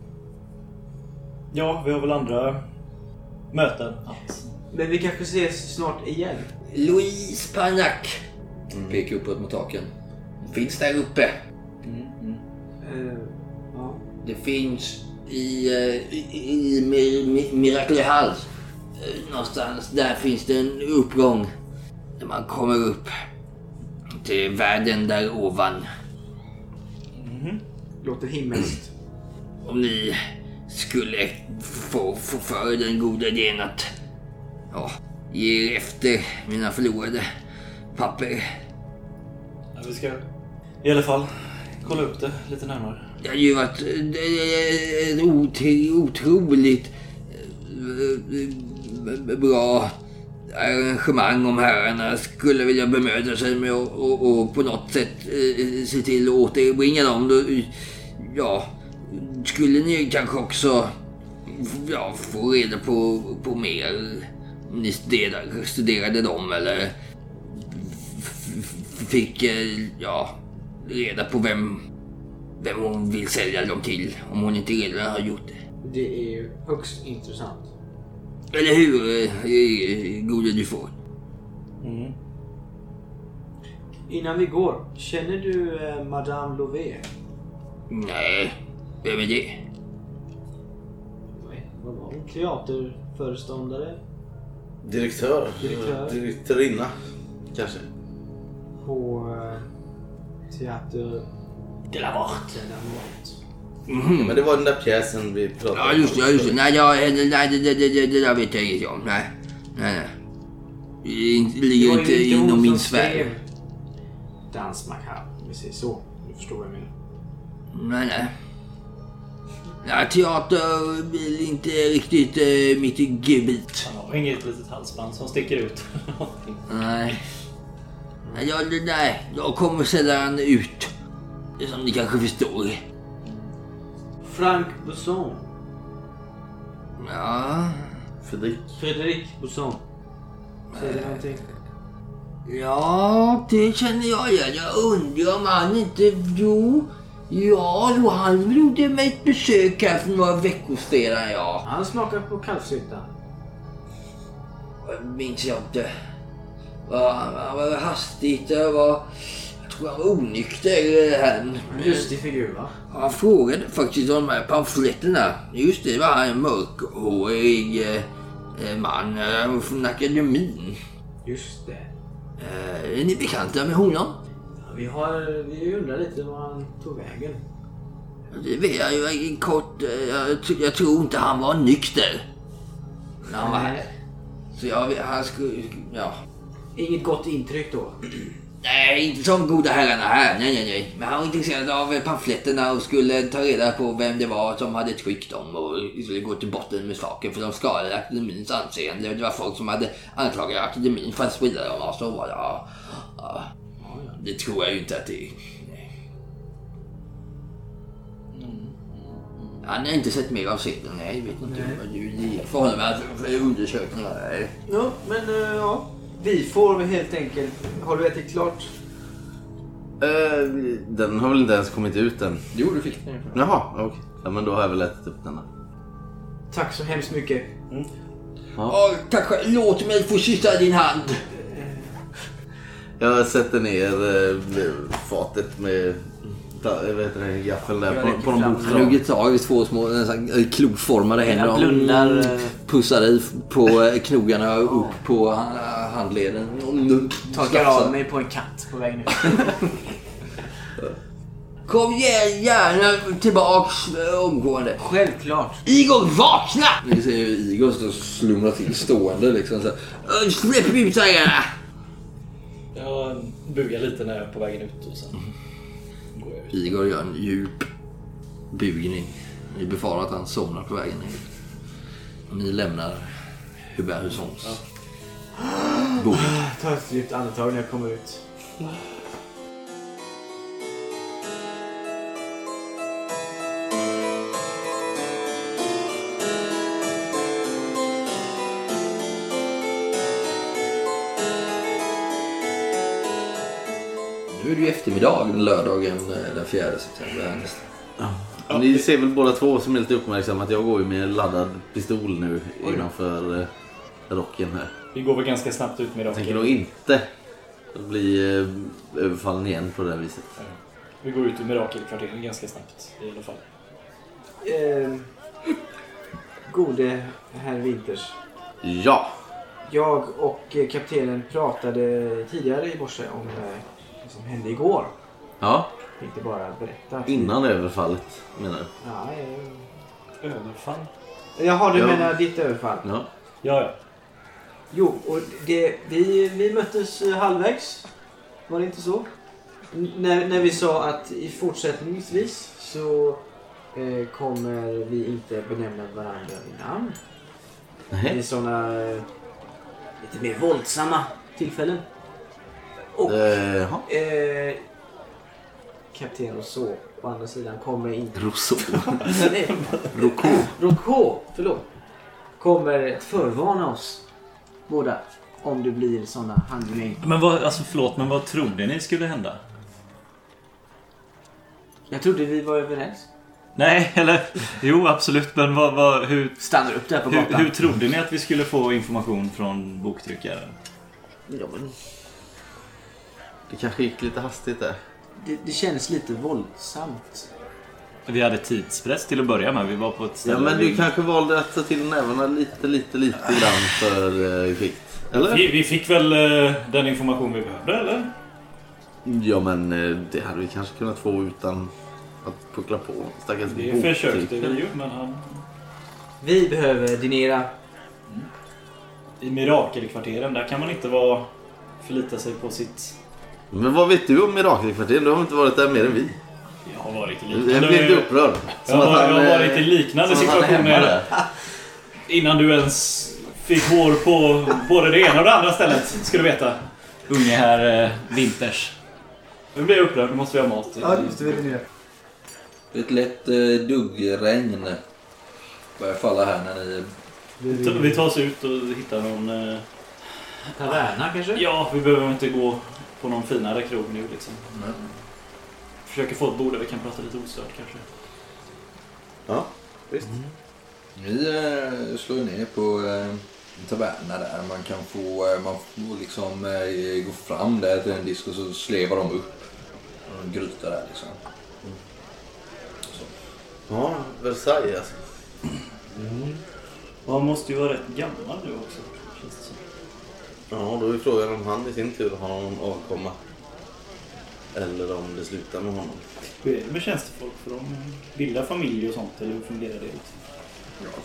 Ja, vi har väl andra möten att... Men vi kanske ses snart igen. Louise Pagnac. Pekar uppåt mot taken. Finns där uppe. Eh, ja. Det finns i, eh, i, i Mi- Miracle House. eh, Någonstans där finns det en uppgång. Där man kommer upp till världen där ovan. Låter himmelskt. Om ni skulle få, få för den goda idén att ja, ge er efter mina förlorade papper. Ja, vi ska i alla fall kolla upp det lite närmare. Det har ju varit eh, ett ot- otroligt eh, bra arrangemang om herrarna skulle vilja bemöda sig med att på något sätt eh, se till att återbringa dem. Ja, skulle ni kanske också ja, få reda på, på mer om ni studerade, studerade dem eller fick eh, ja, reda på vem vem hon vill sälja dem till om hon inte redan har gjort det. Det är ju högst intressant. Eller hur, eh, gode du får? Mm. Innan vi går, känner du eh, Madame Lové? Nej, vem är det? Nej, Vad var hon? Teaterföreståndare Direktör. Direktör. Direktörinna. Kanske. på eh, Teater De la Mort. de la Mort. Ja, men det var den där pjäsen vi pratade Ja, just det, ja, just det. Nej, jag, nej det, det, det, det, det där vet jag inget om. Nej, nej, nej. Det ligger inte inom min sfär. Dans macabre, om vi säger så. Du förstår vad jag menar. Nej, nej. Ja, teater är inte riktigt eh, mitt gebit. Han har inget litet halsband som sticker ut. [LAUGHS] Nej. Nej, jag, nej, jag kommer sällan ut. Som ni kanske förstår. Frank Busson. Ja, Fredrik. Fredrik Busson. Säger det någonting? ja, det känner jag igen. Jag undrar om han inte... Jo, ja, jo, han gjorde mig ett besök här för några veckor sedan, ja. Han smakar på kalvsylta. Jag minns jag inte. Han var hastigt, det var... Jag tror han var onykter. Han, Lustig figur va? han frågade faktiskt om de här pamfletterna. Just det, var han en mörkhårig eh, eh, man eh, från akademin. Just det. Är ni bekanta med honom? Vi, har, vi undrar lite var han tog vägen. Det vet jag ju kort. eh, Jag, jag tror inte han var nykter. När han var här. Så jag, han skulle... Ja. Inget gott intryck då. [CLEARS THROAT] Nej, inte som goda herrarna här. Nej, nej, nej. Men han var intresserad av eh, pamfletterna och skulle ta reda på vem det var som hade tryckt dem och skulle gå till botten med saken för de skadade akademins anseende. Det var folk som hade anklagat akademin för att sprida dem och så var det. Ja, ja. Det tror jag ju inte att det är. Han har inte sett mer av sedeln. Nej, jag vet inte vad du är för honom att för undersökningar. Nej. Ja, men eh, ja. Vi får helt enkelt... Har du ätit klart? Eh, den har väl inte ens kommit ut än. Jo, du fick den. Jaha, okej. Ja, men då har jag väl ätit upp den då. Tack så hemskt mycket. Ja, tack själv. Låt mig få kyssa din hand. Jag sätter ner eh, fatet med ta, vad heter det, gaffeln där på, på de bokstäverna. Hugger tag i två små nästan, eh, kloformade händer Jag och blundar, eh. pussar i på eh, knogarna upp på ha- handleden. Torkar av mig på en katt på vägen ut. [LAUGHS] Kom gärna tillbaks eh, omgående. Självklart. Igor, vakna! Ni ser ju Igor och slumra till stående liksom. Så här. Eh, Släpp ut hajarna! Jag bugar lite när jag är på vägen ut och sen går jag ut. Igor gör en djup bugning. Ni befarar att han somnar på vägen. Och ni lämnar Hubert Hussons boning. Ta ett djupt andetag när jag kommer ut. Nu är det ju eftermiddag lördagen eh, den 4 september. här nästan. Ni ser väl båda två som är lite uppmärksamma att jag går ju med laddad pistol nu innanför eh, rocken här. Vi går väl ganska snabbt ut med Jag tänker rocken. nog inte bli eh, överfallen igen på det här viset. Vi går ut ur mirakelkvarteren ganska snabbt i alla fall. Eh, gode herr Winters. Ja! Jag och kaptenen pratade tidigare i morse om eh, som hände igår. Ja, Tänkte bara berätta. innan överfallet menar du? Ja, eh, Överfall? Jaha, du Ja. menar ditt överfall? Ja. Ja, ja. Jo, och det, vi, vi möttes eh, halvvägs. Var det inte så? N- när, när vi sa att i fortsättningsvis så eh, kommer vi inte benämna varandra vid namn. Nej. I sådana eh, lite mer våldsamma tillfällen. Och Eh, eh, kapten Rousseau på andra sidan kommer inte... Rousseau. [LAUGHS] Nej, Rocco. Rocco, förlåt. Kommer att förvarna oss båda om det blir sådana handlingar. Men vad, alltså förlåt, men vad trodde ni skulle hända? Jag trodde vi var överens. Nej, eller jo absolut, men vad, vad, hur, Stannar upp där på hur, gatan. hur trodde ni att vi skulle få information från boktryckaren? Ja, men Det kanske gick lite hastigt där. det, det känns lite våldsamt. Vi hade tidspress till att börja med. Vi var på ett ställe... Ja, men vi- du kanske valde att ta till nävarna lite, lite, lite grann för eh. Eller? Vi, vi fick väl eh, den information vi behövde, eller? Ja, men eh, det hade vi kanske kunnat få utan att puckla på stackars Det försökte boktryckare. vi ju, men han... Vi behöver dinera. I mirakelkvarteren, där kan man inte vara... Förlita sig på sitt... Men vad vet du om Mirakelkvarteren? Du har inte varit där mer än vi. Jag har varit i Jag liknande... blir lite upprörd. Jag har, jag har varit i liknande han situationer [LAUGHS] innan du ens fick hår på både det ena och det andra stället, ska du veta. Unge här eh, Winters. Nu blir jag upprörd, nu måste vi ha mat. just det. Vi dinerar. Det är ett lätt eh, duggregn börjar falla här när ni... Vi tar oss ut och hittar någon... eh, Taverna kanske? Ja, vi behöver inte gå på någon finare krog nu liksom. Nej. Försöker få ett bord där vi kan prata lite ostört kanske. Ja, visst. Ni eh, slår ju ner på eh, en taverna där. Man kan få, eh, man får liksom eh, gå fram där till en disk och så slevar de upp en gryta där liksom. Så. Ja, Versailles alltså. Och han måste ju vara rätt gammal nu också. Det. Ja, då är frågan om han i sin tur har någon avkomma. Eller om det slutar med honom. Hur är det med tjänstefolk? För de bildar familj och sånt, eller hur fungerar det? Liksom?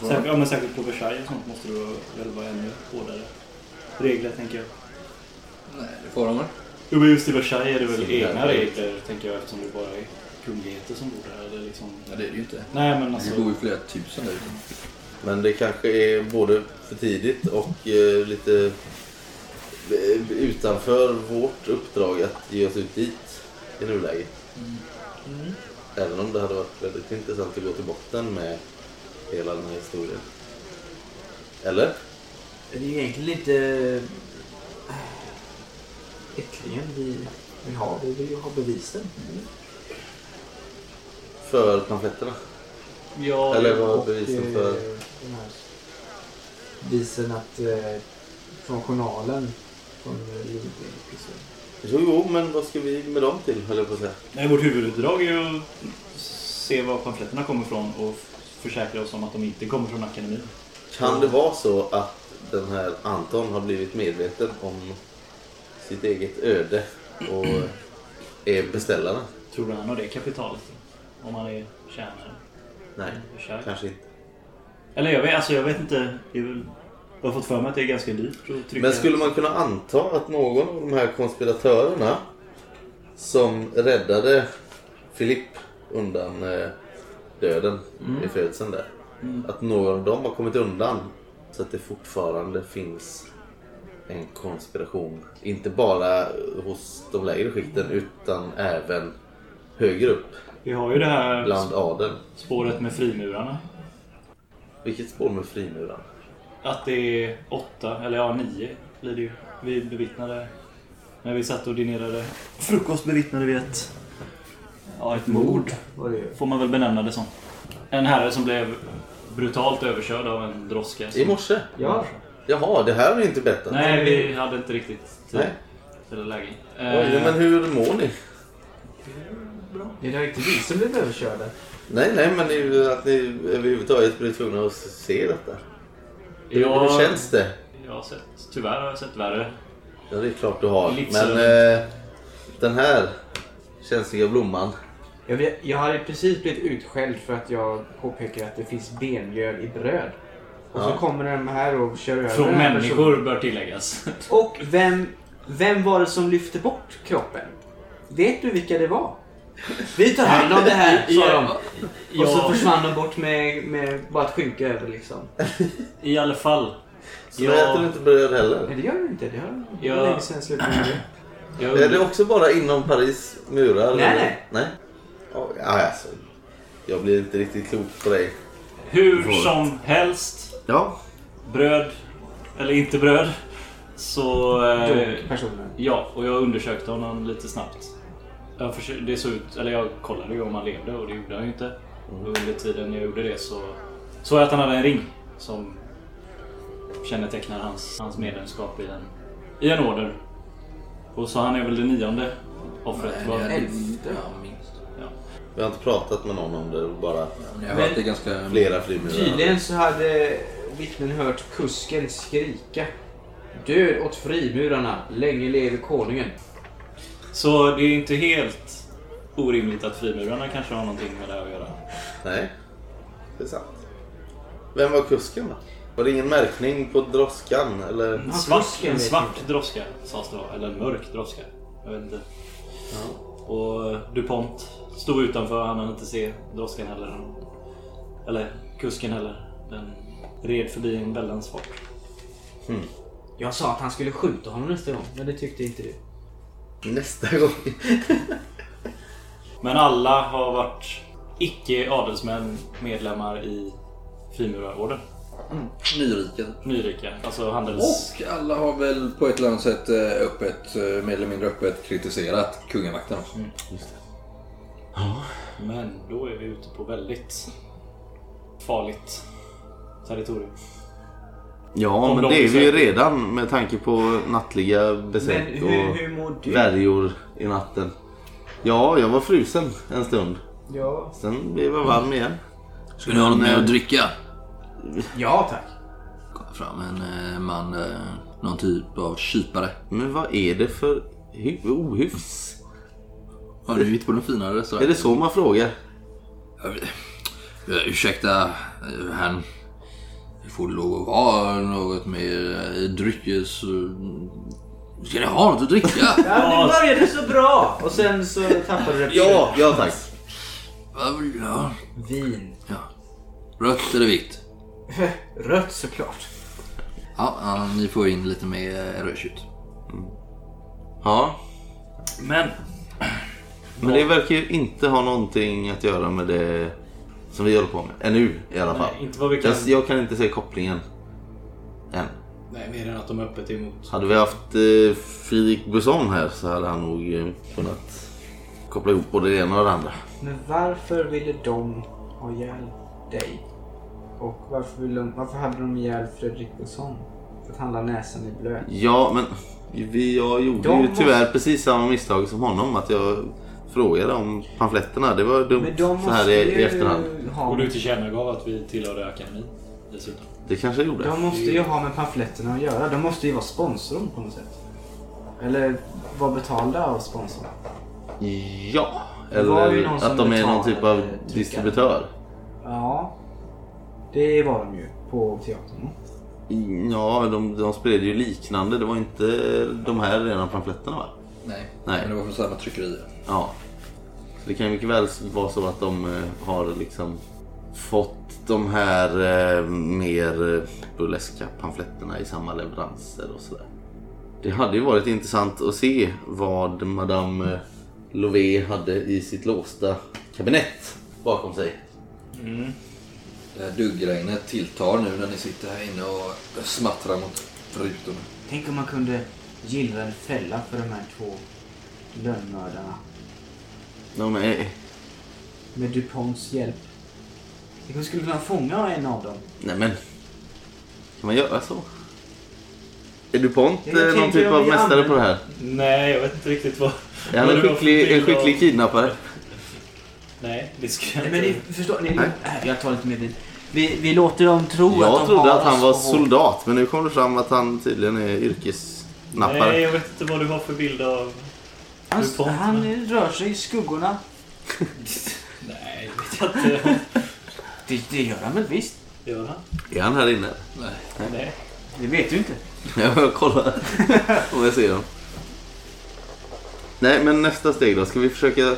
Ja, Säkert, ja, men säkert på Versailles och sånt måste det väl vara ännu hårdare regler, tänker jag. Nej, det får de väl. Jo, men just i Versailles är det väl egna regler, tänker jag, eftersom det bara är kungligheter som bor där. Eller liksom... Nej, det är det ju inte. Nej, men Det alltså... bor ju flera tusen där ute. Men det kanske är både för tidigt och eh, lite utanför vårt uppdrag att ge oss ut dit i nuläget. Även om det hade varit väldigt intressant att gå till botten med hela den här historien. Eller? Det är egentligen inte äh, ättlingen vi vill ha. Vi vill ju ha bevisen. För pamfletterna? Ja, Eller vad bevisen eh, för? den här Bevisen att eh, från journalen från. Jo, jo, men vad ska vi med dem till, höll jag på att säga. Nej, vårt huvuduppdrag är ju att se var pamfletterna kommer ifrån och försäkra oss om att de inte kommer från akademin. Kan det vara så att den här Anton har blivit medveten om sitt eget öde och är beställaren? Tror du han har det kapitalet? Om han är tjänare? Nej, kanske inte. Eller jag vet, alltså jag vet inte. Det är väl, jag har fått för mig att det är ganska dyrt att trycka. Men skulle man kunna anta att någon av de här konspiratörerna som räddade Filipp undan eh, döden i födseln där. Att någon av dem har kommit undan så att det fortfarande finns en konspiration. Inte bara hos de lägre skikten utan även högre upp Vi har ju det här bland adeln. spåret med frimurarna. Vilket spår med frimuran? Att det är åtta, eller ja nio blir det ju. Vi bevittnade När vi satt och dinerade frukost bevittnade vi ett... Ja, ett mord. Får man väl benämna det som. En herre som blev brutalt överkörd av en droska. I morse? Ja. Jaha, det här har ni inte berättat. Nej, vi hade inte riktigt tid. Nej. Eller läge. Oj, Eh, men hur mår ni? Det är inte vi som blev överkörda. Nej, nej, men det är ju att ni överhuvudtaget blir tvungna att se detta. Hur, jag, hur känns det? Jag har sett, tyvärr har jag sett värre. Ja, det är klart du har. Livsöden. Men eh, den här känsliga blomman. Jag, vet, jag hade precis blivit utskälld för att jag påpekar att det finns benmjöl i bröd. Och så Ja. kommer de här och kör över Från den här människor bör tilläggas. Och vem, vem var det som lyfte bort kroppen? Vet du vilka det var? Vi tar hand om det här, sa de. Och så Ja. försvann de bort med, med bara ett skynke över liksom. I alla fall. Så nu äter du inte bröd heller. Nej det gör de inte. Det har Ja. länge sedan jag slutade med det. Jag Är det också bara inom Paris murar? Nej, eller? nej. nej. Ja, alltså. Jag blir inte riktigt klok på dig. Hur Våld. som helst, Ja. bröd eller inte bröd, så... Eh, personen. ja, och jag undersökte honom lite snabbt. Jag, försökte, det såg ut, eller jag kollade ju om han levde och det gjorde han ju inte. Och under tiden jag gjorde det så såg jag att han hade en ring som kännetecknar hans, hans medlemskap i en, i en order. Och så han är väl det nionde offret. Nej, det är Elfte. Ja, minst. Vi har inte pratat med någon om det. Bara hört det ganska... flera frimurar. Tydligen så hade vittnen hört kusken skrika. Död åt frimurarna, länge leve konungen. Så det är inte helt orimligt att frimurarna kanske har någonting med det här att göra. Nej, det är sant. Vem var kusken då? Var det ingen märkning på droskan? Eller? En Ja, svart, en svart droska sades det vara. Eller en mörk droska. Jag vet inte. Och DuPont stod utanför. Han hann inte se droskan heller. Eller kusken heller. Den red förbi en väldans fart. Jag sa att han skulle skjuta honom nästa gång, men det tyckte inte du. Nästa gång. [LAUGHS] Men alla har varit icke adelsmän medlemmar i frimurarorden. Nyrika. Nyrika, alltså handels... Och alla har väl på ett eller annat sätt eh, öppet, eh, mer eller mindre öppet kritiserat kungamakten också. Men då är vi ute på väldigt farligt territorium. Ja, Om men de det är vi ju redan med tanke på nattliga Men besök hur, och värjor i natten. Ja, jag var frusen en stund. Ja. Sen blev jag varm igen. Ska ni ha något med att dricka? ja, tack. Kommer fram en eh, man, eh, någon typ av kypare. Men vad är det för hy- ohyfs? Ja, du inte på den finare restaurang. Är det så man frågar? Eh, Ursäkta, eh, han. Det får lov att vara något mer eh, dryckes... eh, Ska ni ha något att dricka? [LAUGHS] Ja, det började så bra! Och sen så tappade du det. Ja, ja tack. Vad vill du ha? Vin. Ja. Rött eller vitt? [LAUGHS] Rött såklart. Ja, ja, ni får in lite mer eh, rödtjut. Ja, Men men det verkar ju inte ha någonting att göra med det som vi håller på med. Ännu i alla fall. nej, inte vad vi kan... Jag, jag kan inte se kopplingen. Än. Nej, mer än att de är öppet emot. Hade vi haft eh, Fredrik Busson här så hade han nog eh, kunnat koppla ihop både det ena och det andra. Men varför ville de ha ihjäl dig? Och varför, ville de, varför hade de ihjäl Fredrik Wilson? För att han la näsan i blöt. Ja, men vi, jag gjorde De ju måste- tyvärr precis samma misstag som honom. Att jag frågade om pamfletterna. Det var dumt Men de så här i, i efterhand. ha... Och du tillkännagav att vi tillhörde akademin dessutom. Det kanske jag gjorde. De måste ju ha med pamfletterna att göra. De måste ju vara sponsorn på något sätt. Eller vara betalda av sponsorn. Ja, eller att de är någon typ av distributör. Ja. Det var de ju på teatern. Ja, de, de spred ju liknande. Det var inte de här rena pamfletterna va? Nej, Nej. men det var från samma tryckeri. Ja. Det kan ju mycket väl vara så att de eh, har liksom fått de här eh, mer burleska pamfletterna i samma leveranser och sådär. Det hade ju varit intressant att se vad Madame eh, Lové hade i sitt låsta kabinett bakom sig. Det här duggregnet tilltar nu när ni sitter här inne och smattrar mot rutorna. Tänk om man kunde gillrar en fälla för de här två lönnmördarna. Ja, nej. Med DuPonts hjälp. Vi kanske skulle kunna fånga en av dem. Nej men. Kan man göra så? Är DuPont Jag eh, någon typ av mästare på det här? Nej, jag vet inte riktigt vad... Är han en skicklig, en skicklig kidnappare? Nej, det skulle jag inte. men ni förstår, ni, Nej. jag tar lite mer tid. Vi, vi låter dem tro att Jag de trodde att han var soldat, men nu kom det fram att han tydligen är yrkesnappare. Nej, jag vet inte vad du har för bild av... Han, DuPont, han men- rör sig i skuggorna. [LAUGHS] Nej, vet jag inte. [LAUGHS] Det, det gör han väl visst? Gör han? Är han här inne? Nej. Det vet du inte. [LAUGHS] Jag kollar om jag ser dem. Nej, men nästa steg då. Ska vi försöka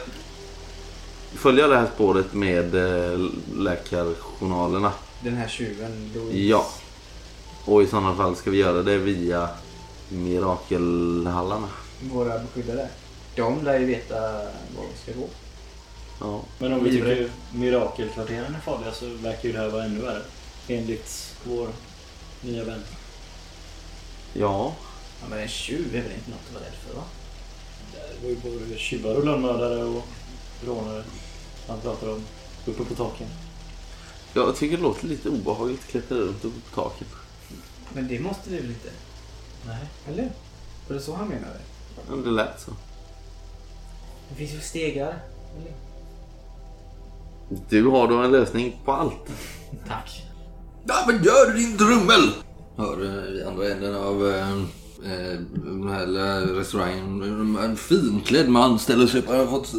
följa det här spåret med eh, läkarjournalerna? Den här tjuven. Louise. Ja. Och i sådana fall ska vi göra det via mirakelhallarna. Våra beskyddare. De lär ju veta var vi ska gå. Ja. Men om vi tycker mirakelkvarteren är farliga så verkar ju det här vara ännu värre. Enligt vår nya vän. Ja. Ja, men en tjuv är väl inte något att vara rädd för va? Det var ju både tjuvar och lönnmördare och rånare. Han pratar om uppe på taken. Jag tycker det låter lite obehagligt att klättra runt uppe på taken. Men det måste vi väl inte? Nej. Eller? Var det så han menade? Ja, Det lät så. Det finns ju stegar. Eller? Du har då en lösning på allt. [LAUGHS] Tack. Ja, men gör din drummel! Hör eh, i andra änden av eh, eh, den här lilla restaurangen. En finklädd man ställer sig upp. Han har fått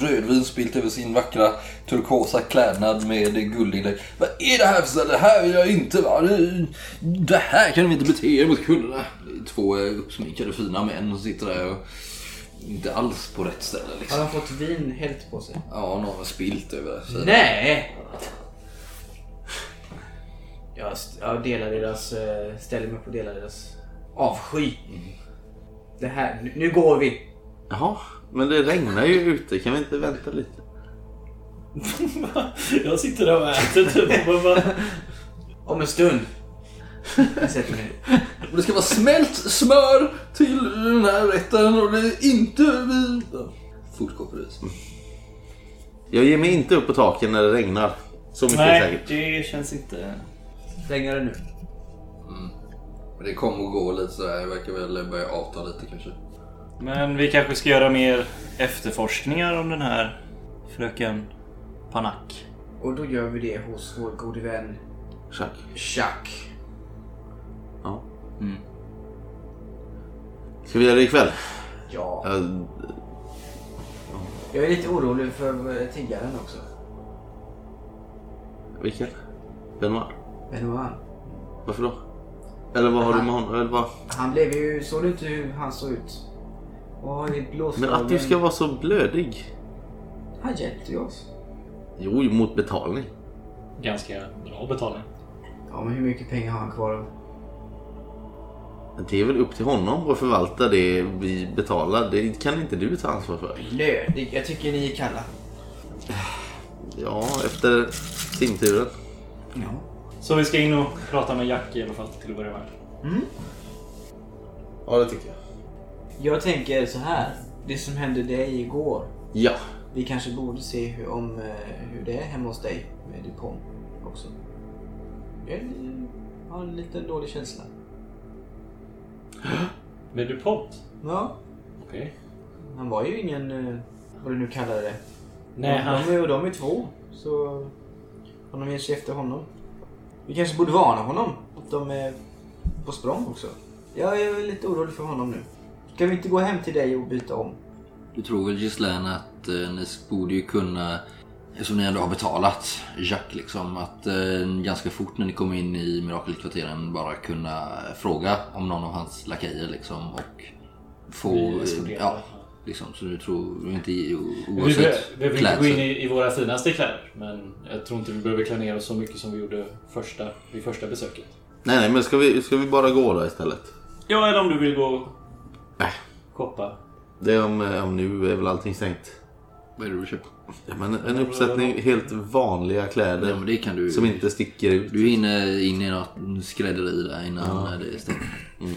rödvin spilt över sin vackra turkosa klädnad med guldinlägg. Vad är det här för ställe? Det här vill jag inte va? Det- här kan vi inte bete er mot kunderna. Två eh, uppsminkade fina män som sitter där och inte alls på rätt ställe Har liksom. de fått vin hällt på sig? Ja, någon har spilt över sig. Nej! Jag, jag delar deras, eh, ställer mig på delar deras avsky. Det här, nu, nu går vi. Jaha, men det regnar ju ute. Kan vi inte vänta lite? [LAUGHS] Jag sitter där och äter typ. bara- [LAUGHS] Om en stund. Jag sätter mig. Och det ska vara smält smör till den här rätten och det är inte vi... Ja, Fortgå på det. Jag ger mig inte upp på taken när det regnar. Så mycket är Nej, säkert. det känns inte... Regnar det nu? Men det kommer att gå lite sådär. Det verkar väl börja avta lite kanske. Men vi kanske ska göra mer efterforskningar om den här fröken Panak. Och då gör vi det hos vår gode vän Schack. Chuck. Ja. Mm. Ska vi göra det ikväll? Ja. Jag, Jag är lite orolig för tiggaren också. vilken? Benoit? Benoit. Varför då? Eller vad har du med honom? Eller vad? Han blev ju... Såg du inte hur han såg ut? Och Men att du ska vara så blödig. Han hjälpte ju oss. Jo, mot betalning. Ganska bra betalning. Ja, men hur mycket pengar har han kvar? Det är väl upp till honom att förvalta det vi betalar. Det kan inte du ta ansvar för. Blödig. Jag tycker ni är kalla. Ja, efter simturen. Ja. Så vi ska in och prata med Jack i alla fall till att börja med. Ja, det tycker jag. Jag tänker så här. Det som hände dig igår. Ja. Vi kanske borde se hur, om, eh, hur det är hemma hos dig med Dupont också. Jag har en liten dålig känsla. [GASPS] Med DuPont? Ja. Okej. Han var ju ingen, eh, vad du nu kallar det. Nej, de, han... de, är, de är två. Så om de ger sig efter honom. Vi kanske borde varna honom. Att de är på språng också. Jag är lite orolig för honom nu. Ska vi inte gå hem till dig och byta om? Du tror väl Gislaine att eh, ni borde ju kunna, eftersom ni ändå har betalat Jack liksom, att eh, ganska fort när ni kommer in i mirakelkvarteren bara kunna fråga om någon av hans lakejer liksom och få... Eskorterad. ja, liksom. Så du tror inte Vi oavsett be- behöver inte gå in i, i våra finaste kläder. Men jag tror inte vi behöver klä ner oss så mycket som vi gjorde första, vid första besöket. Nej, nej, men ska vi, ska vi bara gå då istället? Ja, eller om du vill gå och Nej. shoppa. Det är om, eh, om nu är väl allting stängt. Vad är det du köper? Ja, men en uppsättning helt vanliga kläder. Ja, men det kan du... Som inte sticker ut. Du är inne in i något skrädderi där innan det är stängt.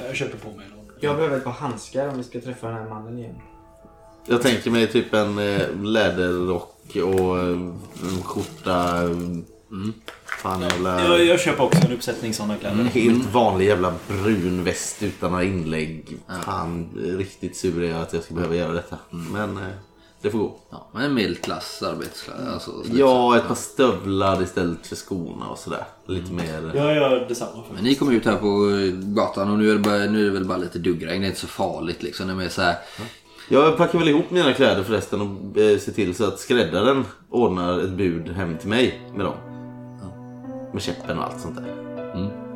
Jag köper på mig någon Jag behöver ett par handskar om vi ska träffa den här mannen igen. Jag tänker mig typ en eh, läderrock och eh, en skjorta. Mm. Fan jävla... Jag, jag köper också en uppsättning sådana kläder. En helt vanlig jävla brun väst utan några inlägg. Fan, riktigt sur är jag att jag ska behöva göra detta. Men eh, det får gå. Ja, men en medelklass arbetskläder. Alltså, Ja, ett par stövlar istället för skorna och sådär. Lite mer... Jag gör detsamma. Men För. ni kommer ut här på gatan och nu är det, bara, nu är det väl bara lite duggregn. Det är inte så farligt liksom. Det är mer så här, Jag packar väl ihop mina kläder förresten och eh, ser till så att skräddaren ordnar ett bud hem till mig med dem. Med käppen och allt sånt där. Ni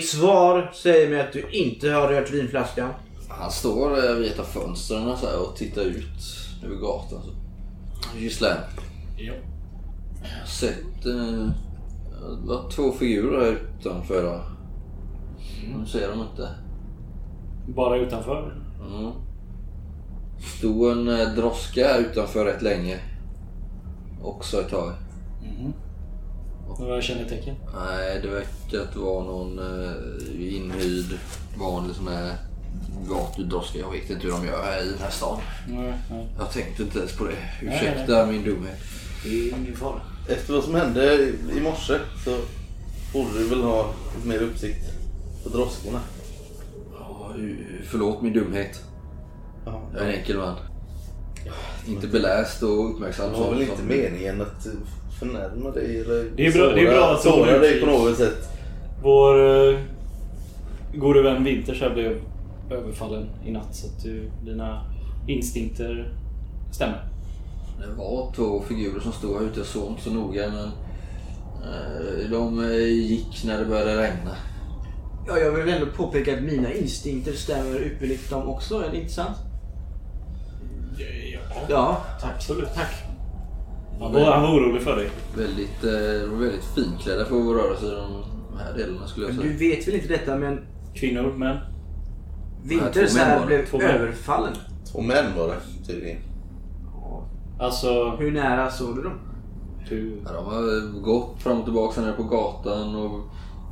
Ditt svar säger mig att du inte har rört vinflaskan. Han står eh, vid ett av fönstren så här, och tittar ut över gatan. Så. Gislaine. ja. Jag har sett eh, var två figurer här utanför idag. Nu ser de inte. Bara utanför. Mm. Stod en eh, droska utanför rätt länge. Också ett tag. Några kännetecken? Nej, det verkar att vara någon eh, inhyrd vanlig sån här gatudroska. Jag vet inte hur de gör här i den här stan. Nej, nej. Jag tänkte inte ens på det. nej, Ursäkta min dumhet. Det är ingen fara. Efter vad som hände i morse så borde du väl ha lite mer uppsikt på droskorna. Ja, förlåt min dumhet. Ja. Jag är en enkel man. Inte beläst och uppmärksam. Det var väl som- inte meningen att förnärma dig eller Det är bra- det är bra att såra dig på något sätt. Vår uh, gode vän Winters här blev överfallen i natt så att du, dina instinkter stämmer. Det var två figurer som stod här ute. Jag såg inte så noga men eh, de eh, gick när det började regna. Ja, jag vill ändå påpeka att mina instinkter stämmer ypperligt de också. Är det inte sant? Ja, Ja, absolut. tack. Han var, han var orolig för dig. Väldigt, eh, väldigt finklädda för att röra sig i de här delarna skulle jag Men säga. du vet väl inte detta men Kvinnor, män. Winters två män här det. blev Två män. överfallen. Två män var det tydligen. Alltså, Hur nära såg du dem? du... Ja, de har gått fram och tillbaka nere på gatan och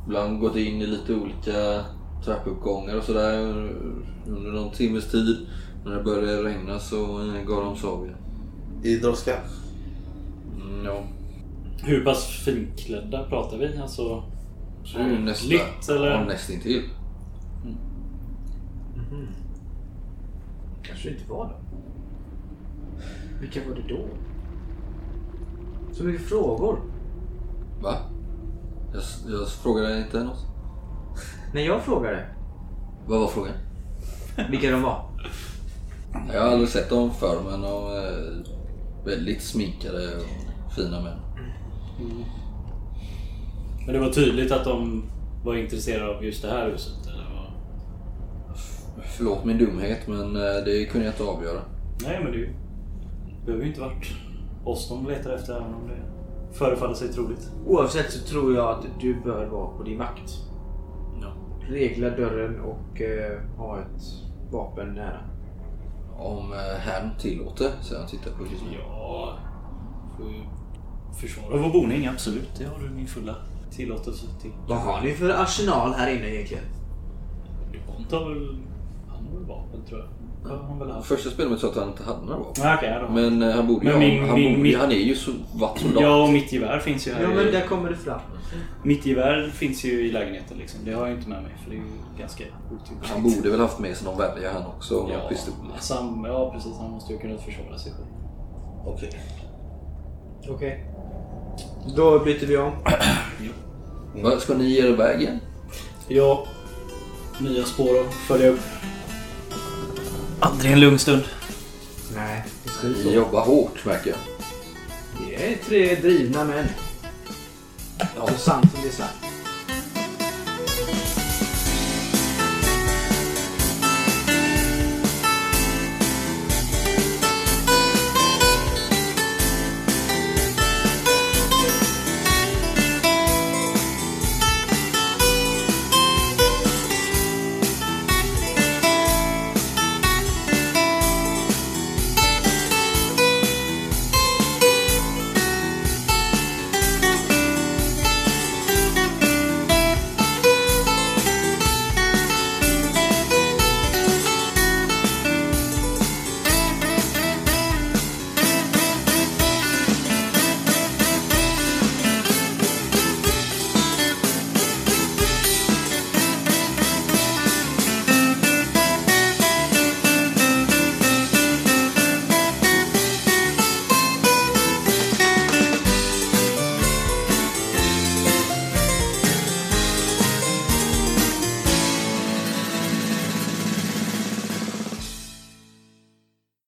ibland gått in i lite olika trappuppgångar och sådär under någon timmes tid. När det började regna så gav de sig av igen. I droskan. Mm, ja. Hur pass finklädda pratar vi? Alltså... Så är ju nästa, Litt, eller? Ja, nästintill. Kanske inte var det. Vilka var det då? Så mycket frågor. Va? Jag, jag frågade inte något. När jag frågade Vad var frågan? vilka de var. Jag har aldrig sett dem förr men de är väldigt sminkade och fina män. Men det var tydligt att de var intresserade av just det här huset, eller vad? Förlåt min dumhet men eh, det kunde jag inte avgöra. Nej, men det behöver ju inte varit oss de letar efter, även om det förefaller sig troligt. Oavsett så tror jag att du bör vara på din vakt. Ja. Regla dörren och eh, ha ett vapen nära. Om eh, herrn tillåter, så jag tittar på just Ja, får ju försvara vår boning, absolut. Det har du min fulla tillåtelse till. Vad har ni för arsenal här inne egentligen? Dupont har väl... Han har väl vapen, tror jag. Ja. Första spelet sa att han inte hade några vapen. Okej, då. Men eh, han borde ju Men ha, min- han, min- borde, min- han är ju så vatt soldat. Ja, och mitt gevär finns ju här. Ja men där kommer det fram. Mitt gevär finns ju i lägenheten liksom. Det har jag inte med mig för det är ju ganska otympligt. Han borde väl haft med sig någon värja han också. ja, alltså, han- ja, precis. Han måste ju kunna försvara sig själv. Okej. Okej. Då byter vi om. [CLEARS THROAT] Va, Ska ni ge er iväg igen? Ja, nya spår att följa upp. Aldrig en lugn stund. Nej, det ska Ni jobbar hårt märker jag. Vi är tre drivna män. Så sant som det är sagt.